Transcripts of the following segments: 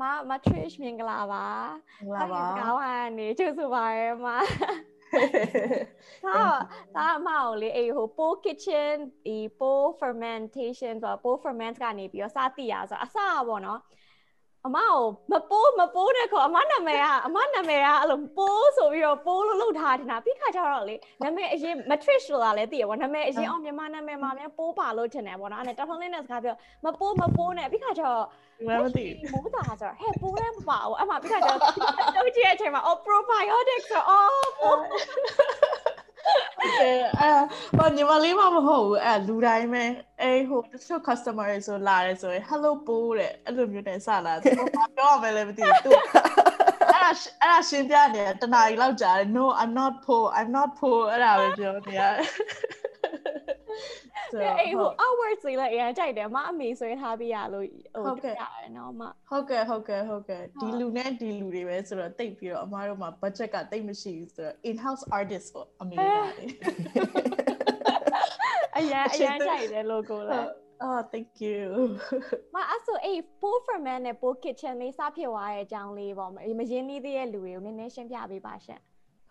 မမ Trish မင်္ဂလာပါမင်္ဂလာပါကောင်းပါနေကျုပ်ဆိုပါရဲ့မဟာဒါအမကိုလေအေးဟို pool kitchen ဒီ pool fermentation ဆိုတော့ pool ferment ကနေပြီးတော့စသိရဆိုတော့အစပါတော့အမကိုမပိုးမပိုးနဲ့ခေါ်အမနာမည်ကအမနာမည်ကအဲ့လိုပိုးဆိုပြီးတော့ပိုးလို့လုပ်ထားတင်တာပြီးခါကျတော့လေနာမည်အရင် matrix ဆိုတာလည်းသိရပါနာမည်အရင်အောင်မြန်မာနာမည်မှာများပိုးပါလို့ထင်တယ်ပေါ့နော်အဲ့ဒါတော်တော်လေးနဲ့စကားပြောမပိုးမပိုးနဲ့ပြီးခါကျတော့ဒီ မှာမသိမိုးတာဆိုတော့ဟဲ့ပိုးလည်းမပါဘူးအမှပြီးခါကျတော့တုတ်ကြည့်တဲ့အချိန်မှာ oh probiotic ဆိုတော့ oh ပိုးအဲအဲဘာညီမလေးမမဟုတ်ဘူးအဲလူတိုင်းပဲအဲဟိုတချို့ customer တွေဆိုလာတယ်ဆိုရင် hello ပိုးတဲ့အဲ့လိုမျိုးနဲ့စလာသူကပြောရမယ်လည်းမသိဘူးသူအဲ့ဒါအဲ့ဒါရှင်းပြနေတနားရီလောက်ကြာတယ် no i'm not poor i'm not poor အဲ့ဒါပဲပြောနေရတယ် ဆိုအေးဟို hours တွေလည်းအရင်ကြိုက်တယ်အမအမေဆိုရင်ထားပြရလို့ဟိုတက်ရတယ်နော်အမဟုတ်ကဲ့ဟုတ်ကဲ့ဟုတ်ကဲ့ဒီလူနဲ့ဒီလူတွေပဲဆိုတော့တိတ်ပြီးတော့အမားတို့မှာ budget ကတိတ်မရှိဘူးဆိုတော့ in house artist ပေါ့အမေကလေအရင်အရင်ကြိုက်တယ် logo လည်း Oh thank you မအဲ့ဆိုအေး pool ferment နဲ့ pool kitchen လေးစဖြစ်သွားတဲ့အကြောင်းလေးပေါ့မရင်းနှီးသေးတဲ့လူတွေကိုနည်းနည်းရှင်းပြပေးပါရှင့်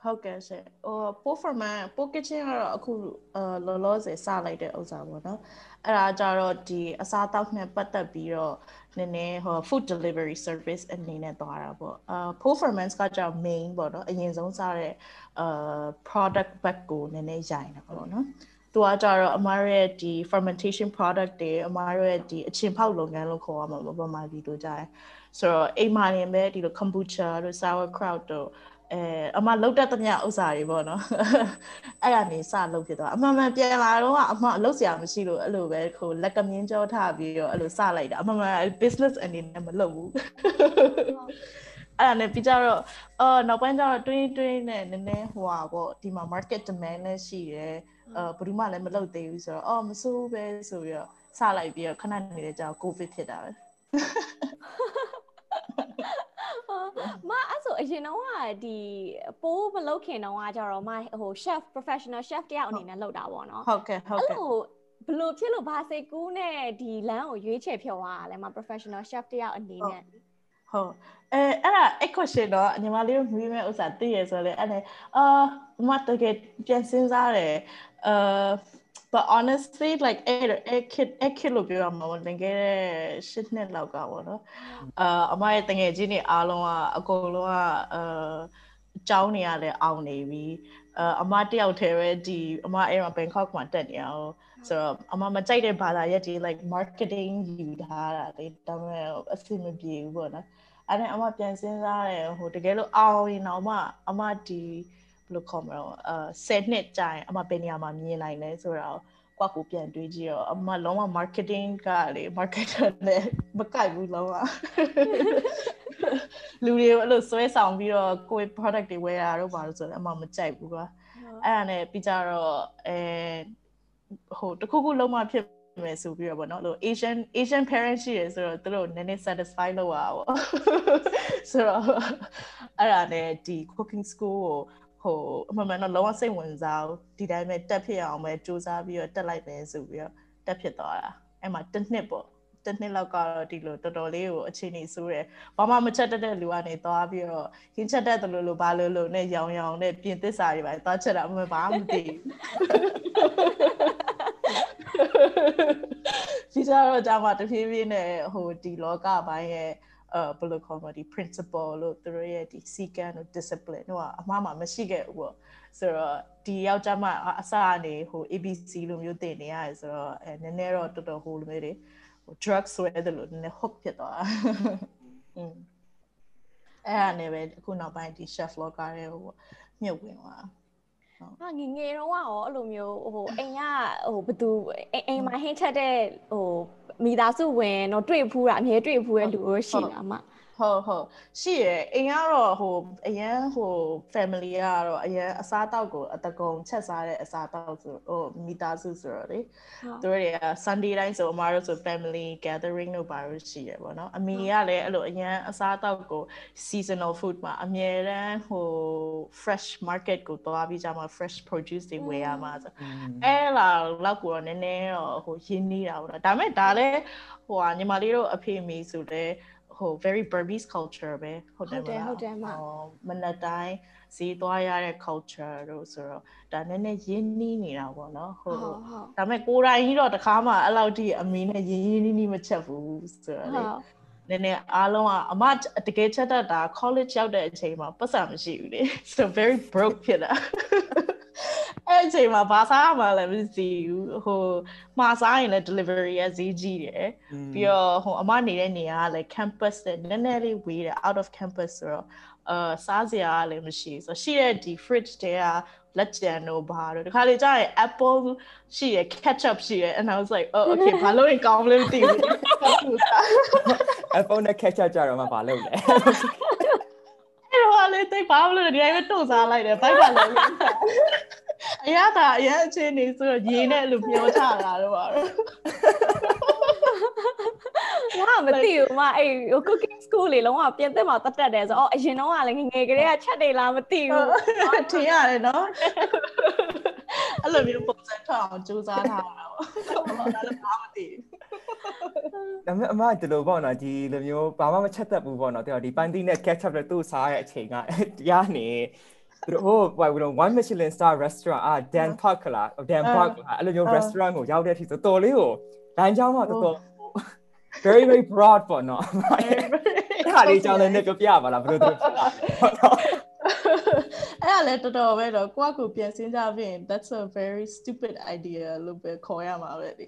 ဟုတ်ကဲ့ရှင်ဟို performance pool kitchen ကတော့အခုအာလောလောဆယ်စလိုက်တဲ့ဥစ္စာပေါ့နော်အဲ့ဒါကြတော့ဒီအစားအသောက်နဲ့ပတ်သက်ပြီးတော့နည်းနည်းဟို food delivery service အနေနဲ့သွားတာပေါ့အာ performance ကကြောင့် main ပေါ့နော်အရင်ဆုံးစားတဲ့အာ product back ကိုနည်းနည်းရိုင်တာပေါ့နော်သူကကြတော့အမားရဲ့ဒီ fermentation product တွေအမားရဲ့ဒီအချင်းဖောက်လုပ်ငန်းလို့ခေါ်ရမှာပေါ့ဗမာပြည်တို့ကြတယ်ဆိုတော့အိမ်မှာနေပဲဒီလို kombucha တို့ sauerkraut တို့ အဲအမလောက်တတ်သမျှဥစ္စာတွေပေါ့နော်အဲ့ဒါနေစလုပ်ဖြစ်သွားအမှန်မှန်ပြန်လာတော့အမအလုပ်စရာမရှိလို့အဲ့လိုပဲဟိုလက်ကမြင်းကြောထားပြီးတော့အဲ့လိုစလိုက်တာအမှန်မှန် business အနေနဲ့မလုပ်ဘူးအဲ့ဒါနဲ့ပြီးကြတော့အော်နောက်ပိုင်းကျတော့တွင်းတွင်းနဲ့နည်းနည်းဟိုပါပေါ့ဒီမှာ market demand လည်းရှိတယ်အဲဘယ်သူမှလည်းမလုပ်သေးဘူးဆိုတော့အော်မစိုးပဲဆိုပြီးတော့စလိုက်ပြီးတော့ခဏနေတဲ့ကြောင် covid ဖြစ်တာပဲ မအဲ့ဆိုအရင်တော့ကဒီပိုးမလုပ်ခင်တော့ကကြတော့မဟို chef professional chef တယောက်အနေနဲ့လုပ်တာပေါ့နော်ဟုတ်ကဲ့ဟုတ်အဲ့ကဲ့လိုဘလို့ဖြစ်လို့ဘာစိတ်ကူးနဲ့ဒီလမ်းကိုရွေးချယ်ဖြော်သွားတာလဲမ professional chef တယောက်အနေနဲ့ဟုတ်အဲအဲ့ဒါအဲ့ question တော့ညီမလေးတို့မြင်မဲ့ဥစ္စာသိရဆိုလဲအဲ့ဒါအာမတကယ်ပြန်စဉ်းစားတယ်အာ but honestly like အဲ့အဲ့ kid အဲ့ kid လို့ပြောရမှာပေါ့တကယ်ရှစ်နှစ်လောက်ကပေါ့နော်အာအမရဲ့တငယ်ချင်းတွေအားလုံးကအကုန်လုံးကအာအကြောင်းနေရလဲအောင်နေပြီအာအမတယောက်တည်းပဲဒီအမအဲ့မှာ Bangkok မှာတက်နေအောင်ဆိုတော့အမမကြိုက်တဲ့ဘာသာရပ်တွေ like marketing ယူထားတာလေဒါပေမဲ့အဆင်မပြေဘူးပေါ့နော်အဲ့ဒါအမပြန်စဉ်းစားတယ်ဟိုတကယ်လို့အောင်ရင်တော့အမအမဒီဘယ် လိုခေါ်မလဲအာ10နှစ်ကြာရင်အမဘယ်နေရာမှာမြင်နိုင်လဲဆိုတော့ကွာကိုပြန်တွေးကြည့်တော့အမလုံးဝ marketing ကလေ marketer နဲ့မကိုက်ဘူးလုံးဝလူတွေအဲ့လိုဆွဲဆောင်ပြီးတော့ကိုယ် product တွေဝယ်တာတော့ပါလို့ဆိုတော့အမမကြိုက်ဘူးကွာအဲ့ဒါနဲ့ပြီးကြတော့အဲဟိုတခုခုလုံးဝဖြစ်မယ်ဆိုပြီးတော့ဗောနော်လို့ Asian Asian parents ရှိရဆိုတော့သူတို့နည်းနည်း satisfy လုပ်ရပါဗောဆိုတော့အဲ့ဒါနဲ့ဒီ cooking school ကို ဟိုအမှန်မှန်တော့လုံးဝစိတ်ဝင်စားဘူးဒီတိုင်းပဲတက်ဖြစ်အောင်ပဲစူးစမ်းပြီးတော့တက်လိုက်မယ်ဆိုပြီးတော့တက်ဖြစ်သွားတာအဲ့မှာတစ်နှစ်ပေါ့တစ်နှစ်လောက်ကတော့ဒီလိုတော်တော်လေးကိုအခြေအနေဆိုးတယ်ဘာမှမချက်တတ်တဲ့လူကနေသွားပြီးတော့ဟင်းချက်တတ်တယ်လို့လို့ဘာလို့လို့နဲ့ရောင်ရောင်နဲ့ပြင်သစ္စာတွေပဲသွားချက်တာအမှန်ဘာမှမသိဘူးဒီကြတော့ကြာမှတဖြည်းဖြည်းနဲ့ဟိုဒီလောကဘိုင်းရဲ့ အဲဘယ်လိုခေါ်မလဲဒီ principle လို့သူတို့ရဲ့ဒီ sequence တို့ discipline တို့ကအမှားမှမရှိခဲ့ဘူးပေါ့ဆိုတော့ဒီယောက်ျားမအစအနေဟို ABC လိုမျိုးတင်နေရတယ်ဆိုတော့အဲနည်းနည်းတော့တော်တော်ဟိုလိုမျိုးတွေဟို drug ဆွဲတယ်လို့နည်းနည်း hook ဖြစ်သွားတာอืมအဲ့ဒါနဲ့ပဲအခုနောက်ပိုင်းဒီ chef locker တွေဟိုမြုပ်ဝင်သွား ဟာငငယ်တော့ရောအဲ့လိုမျိုးဟိုအိမ်ကဟိုဘသူအိမ်မှာဟင်းချက်တဲ့ဟိုမိသားစုဝင်တော့တွေ့ဖူးတာအမြဲတွေ့ဖူးတဲ့လူရောရှိလားမ ဟုတ်ဟုတ်ရှိရယ်အိမ်ကတော့ဟိုအရန်ဟို family ကတော့အရန်အစားတောက်ကိုအတကုံချက်စားတဲ့အစားတောက်ဆိုဟိုမိသားစုဆိုတော့လေသူတို့တွေက Sunday တိုင်းဆိုအမားတို့ဆို family gathering တို့ပါလို့ရှိရယ်ပေါ့နော်အမေကလည်းအဲ့လိုအရန်အစားတောက်ကို seasonal food မှာအမြဲတမ်းဟို fresh market ကိုသွားပြီးကြမှာ fresh produce တွေဝယ်ရမှာဆိုအဲ့လာလောက်ကိုတော့နည်းနည်းတော့ဟိုရင်းနှီးတာပေါ့နော်ဒါပေမဲ့ဒါလည်းဟိုဟာညီမလေးတို့အဖေအမေဆိုလည်း ဟဟို very Burmese culture ပဲဟုတ်တယ်မလားဟုတ်တယ်မဟိုမနက်တိုင်းဈေးသွားရတဲ့ culture တို့ဆိုတော့ဒါနည်းနည်းရင်းနှီးနေတာပေါ့နော်ဟုတ်ဟုတ်ဒါပေမဲ့ကိုယ်တိုင်ကြီးတော့တခါမှအဲ့လောက်ထိအမီနဲ့ရင်းရင်းနှီးနှီးမချက်ဘူးဆိုတော့လေနည်းနည်းအားလုံးကအမတကယ်ချက်တတ်တာ college ရောက်တဲ့အချိန်မှာပတ်စံမရှိဘူးလေ so very broke ဖြစ်တာ အဲ့အချိန်မှာဘာစားမှလည်းမသိဘူးဟိုမှာစားရင်လည်း delivery ရဈေးကြီးတယ်ပြီးတော့ဟိုအမနေတဲ့နေရာကလည်း campus နဲ့နည်းနည်းလေးဝေးတယ် out of campus ဆိုတော့အာစားစရာလည်းမရှိဆိုရှိတဲ့ဒီ fridge တဲကလက်ကျန်တို့ဘာတို့ဒီခါလေးကြာရင် apple ရှိရ ketchup ရှိရ and i was like oh okay ဘာလို့ရင်ကောင်းမလဲမသိဘူး apple နဲ့ ketchup ကြတော့မှဘာလုပ်လဲ အဲ့တော့လေတိတ်ဘာလို့လဲဒီတိုင်းပဲတုံစားလိုက်တယ်ဘိုက်ပါလို့အရသာအရအချင်းနေဆိုတော့ရေနဲ့လို့ပြောချတာတော့ပါတော့ငါမသိဘူးမအဲ့ cooking school လေလုံးဝပြင်သစ်မှာတက်တက်တယ်ဆိုတော့အရင်တော့ကလည်းငငယ်ကလေးကချက်နေလားမသိဘူးထင်ရတယ်နော် အဲ့လိုမျိုးပုံစံထောက်အောင်စူးစမ်းထားတာပေါ့ဘာလို့ဘာမသိဘူးဒါပေမဲ့အမဒီလိုပေါ့နော်ဒီလိုမျိုးဘာမှမချက်တတ်ဘူးပေါ့နော်တဲ့ဒီပန်တီနဲ့ ketchup နဲ့သူ့စားရဲ့အချိန်ကတရားနေသူတို့ဟိုဘာလို့ one Michelin star restaurant အာ Dan Park လား Dan Park လားအဲ့လိုမျိုး restaurant ကိုရောက်တဲ့အထိတော်တော်လေးကိုလမ်းကြောင်းမှာတော်တော် very very broad ပေါ့နော်အဲ့ဒါလေးကြောင်းလည်းနဲ့ပြောပြပါလားဘယ်လိုသူဖြစ်လာလဲဟုတ်တော့ အဲ့ဒါလည်းတော်တော်ပဲတော့ကိုကကိုပြန်စဉ်းစားပြင် that's a very stupid idea လို့ပဲခေါ်ရမှာပဲဒီ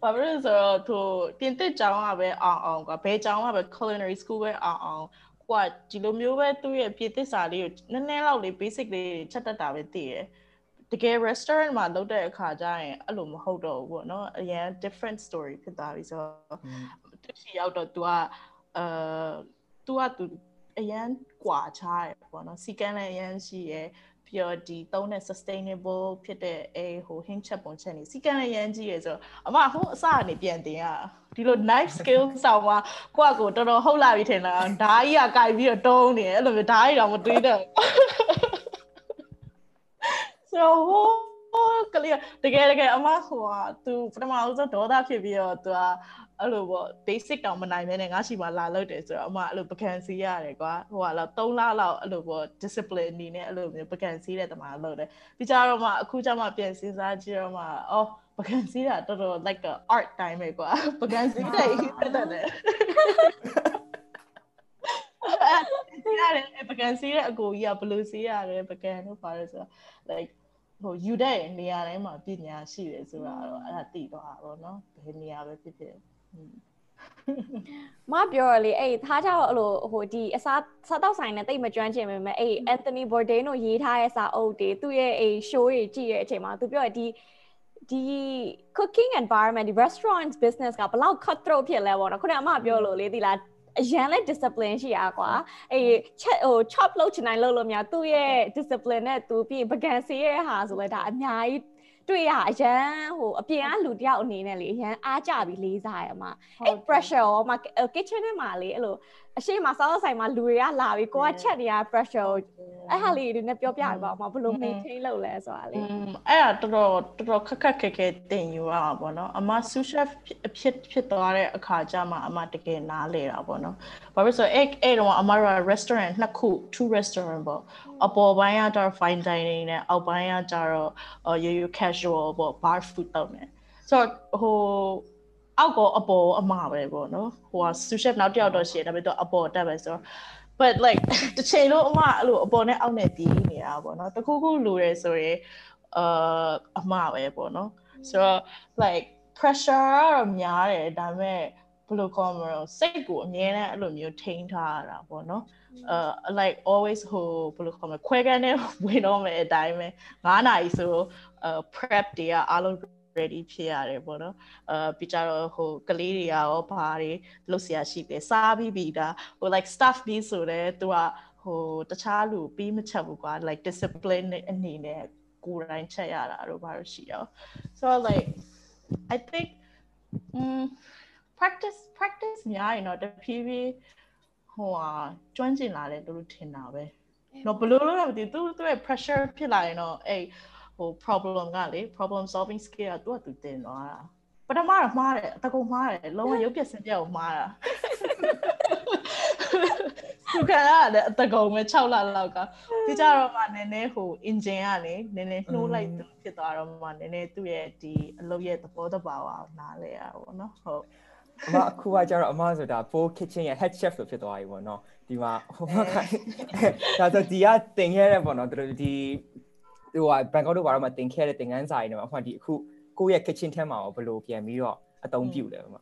ဘာဖြစ်လို့ဆိုတော့သူပြင်သစ်ကျောင်းကပဲအောင်အောင်ကွာဘယ်ကျောင်းကပဲ culinary school ပဲအောင်အောင်ကိုကဒီလိုမျိုးပဲသူ့ရဲ့ပြင်သစ်စာလေးကိုနည်းနည်းလောက်လေး basic လေးချက်တတ်တာပဲသိရယ်တကယ် restaurant မှာလုပ်တဲ့အခါကျရင်အဲ့လိုမဟုတ်တော့ဘူးပေါ့နော်အရင် different story ဖြစ်သွားပြီဆိုတော့သူရှိရောက်တော့ तू ကအာ तू က तू အရန်ကွာချားရပေါ့နော်စီကန်းလည်းအရန်ရှိရပြီးတော့ဒီသုံးတဲ့ sustainable ဖြစ်တဲ့အဲဟို hint ချက်ပုံချက်နေစီကန်းလည်းရန်ကြီးရဆိုတော့အမဟိုအစကနေပြန်တင်ရဒီလို knife skills ဆောင်မှာကိုယ့်ကိုတော်တော်ဟုတ်လာပြီထင်တာဓာကြီးကကြိုက်ပြီးတော့တုံးနေတယ်အဲ့လိုမျိုးဓာကြီးတော့မတွေးတော့ဆိုတော့ကလေးတကယ်တကယ်အမဟိုဟာသူပထမဦးဆုံးဒေါသဖြစ်ပြီးတော့သူက အဲ့လိုပေါ့ basic တောင်မနိုင်မဲနဲ့ငါရှိမှလာလုပ်တယ်ဆိုတော့အမအဲ့လိုပကံစီရတယ်ကွာဟိုဟာလောက်3လလောက်အဲ့လိုပေါ့ discipline အနေနဲ့အဲ့လိုမျိုးပကံစီတဲ့တမလုပ်တယ်ပြီးကြတော့မှအခုကျမှပြန်စဉ်းစားကြည့်တော့မှအော်ပကံစီတာတော်တော် like a art time ပဲကွာပကံစီတဲ့ဖြစ်တယ်ရတယ်ပကံစီးတဲ့အကိုကြီးကဘယ်လိုစီးရတယ်ပကံလို့ပါတယ်ဆိုတော့ like ဟိုယူတဲ့နေရာတိုင်းမှာပညာရှိတယ်ဆိုတာတော့အဲ့ဒါသိသွားတာပေါ့နော်ဘယ်နေရာပဲဖြစ်ဖြစ် မပြောရလေအဲ့သားကြတော့အဲ့လိုဟိုဒီအစားစားတော့ဆိုင်နဲ့တိတ်မကျွမ်းကျင်ပေမဲ့အဲ့ Anthony Bourdain တို့ရေးထားတဲ့စာအုပ်တွေသူ့ရဲ့အဲ့ show တွေကြည့်ရတဲ့အချိန်မှာသူပြောရဒီဒီ cooking environment ဒီ restaurant business ကဘလောက် cutthroat ဖြစ်လဲပေါ့နော်ခုနကအမပြောလို့လေဒီလားအရန်လဲ discipline ရှိရကွာအေးချက်ဟို chop လုပ်ချင်တိုင်းလုပ်လို့များသူ့ရဲ့ discipline နဲ့သူပြီးပကံစီရဲ့ဟာဆိုလဲဒါအများကြီး တွေ့ရအရန်ဟိုအပြင်ကလူတယောက်အနေနဲ့လေအရန်အားကြပြီးလေးစားရမှာအဲ့ pressure ရောမ kitchen ထဲမှာလေအဲ့လို အရှိမစားဆိုင်မှာလူတွေကလာပြီးကိုကချက်နေရ pressure အဲ့ဟာလေးတွေနဲ့ပြောပြရပါမှာဘယ်လို maintain လုပ်လဲဆိုတာလေအဲ့ဒါတော်တော်တော်တော်ခက်ခက်ခဲခဲတင်ယူရတာပေါ့နော်အမ sous chef ဖြစ်ဖြစ်သွားတဲ့အခါကျမှအမတကယ်နားလေတာပေါ့နော်ဘာဖြစ်လို့ဆိုအဲ့အဲ့တော့အမတို့ restaurant နှစ်ခု two restaurant ပေါ့အပေါ်ပိုင်းကတော့ fine dining နဲ့အောက်ပိုင်းကကျတော့ရိုးရိုး casual ပေါ့ bar food တောက်နေဆိုတော့ဟို အောက်ကောအပေါ်အမပဲပေါ့နော်ဟိုက sous chef နောက်တစ်ယောက်တော့ရှိတယ်ဒါပေမဲ့တော့အပေါ်တက်ပဲဆိုတော့ but like တစ်ချိန်လုံးအမအဲ့လိုအပေါ်နဲ့အောက်နဲ့ပြီးနေတာပေါ့နော်တခုခုလိုရဲဆိုရင်အာအမပဲပေါ့နော်ဆိုတော့ like pressure ကတော့များတယ်ဒါပေမဲ့ဘယ်လိုခေါ်မလဲစိတ်ကိုအမြဲတမ်းအဲ့လိုမျိုးထိန်းထားရတာပေါ့နော်အဲ like always ဟိုဘယ်လိုခေါ်မလဲခွဲကန်းနဲ့ဝင်တော့မယ်အတိုင်းပဲ9နာရီဆို prep တွေကအားလုံး ready ဖြစ်ရတယ်ပေါ့နော်အာပြီးကြတော့ဟိုကလေးတွေရောဘာတွေလုပ်เสียရှိတယ်စားပြီးပြီဒါဟို like stuff ပြီးဆိုတော့သူကဟိုတခြားလူပြီးမချက်ဘူးကွာ like discipline အနေနဲ့ကိုယ်တိုင်ချက်ရတာတို့ဘာလို့ရှိရော so like i think um practice practice များရင်တော့တဖြည်းဖြည်းဟိုဟာကျွမ်းကျင်လာတယ်လို့ထင်တာပဲတော့ဘလို့လို့တော့မသိသူသူ့ရဲ့ pressure ဖြစ်လာရင်တော့အဲ့ ဟို problem ကလေ problem solving skill ကသူကသူတင်သွားတာပထမတော့မှားတယ်အတကုံမှားတယ်လုံးဝရုပ်ပြစင်ပြကိုမှားတာရှုခံရတယ်အတကုံပဲ6လလောက်ကပြီးကြတော့မှနည်းနည်းဟို engine ကလေနည်းနည်းနှိုးလိုက်ဖြစ်သွားတော့မှနည်းနည်းသူ့ရဲ့ဒီအလုပ်ရဲ့သဘောတဘာဝကိုနားလဲရပါတော့ဟုတ်အမအခုကကျတော့အမဆိုတာ full kitchen ရဲ့ head chef လို့ဖြစ်သွားပြီပေါ့နော်ဒီမှာဟိုမှာဒါဆိုဒီကတင်ခဲ့ရပေါ့နော်တို့ဒီ ဟိုကဘန်ကောက်တို့ဘာလို့မှတင်ခဲ့တဲ့တင်ကန်းစာရင်းတွေမှာဟိုဒီအခုကိုယ့်ရဲ့ kitchen ထဲမှာရောဘယ်လိုပြန်ပြီးတော့အသုံးပြုလဲဟိုမှာ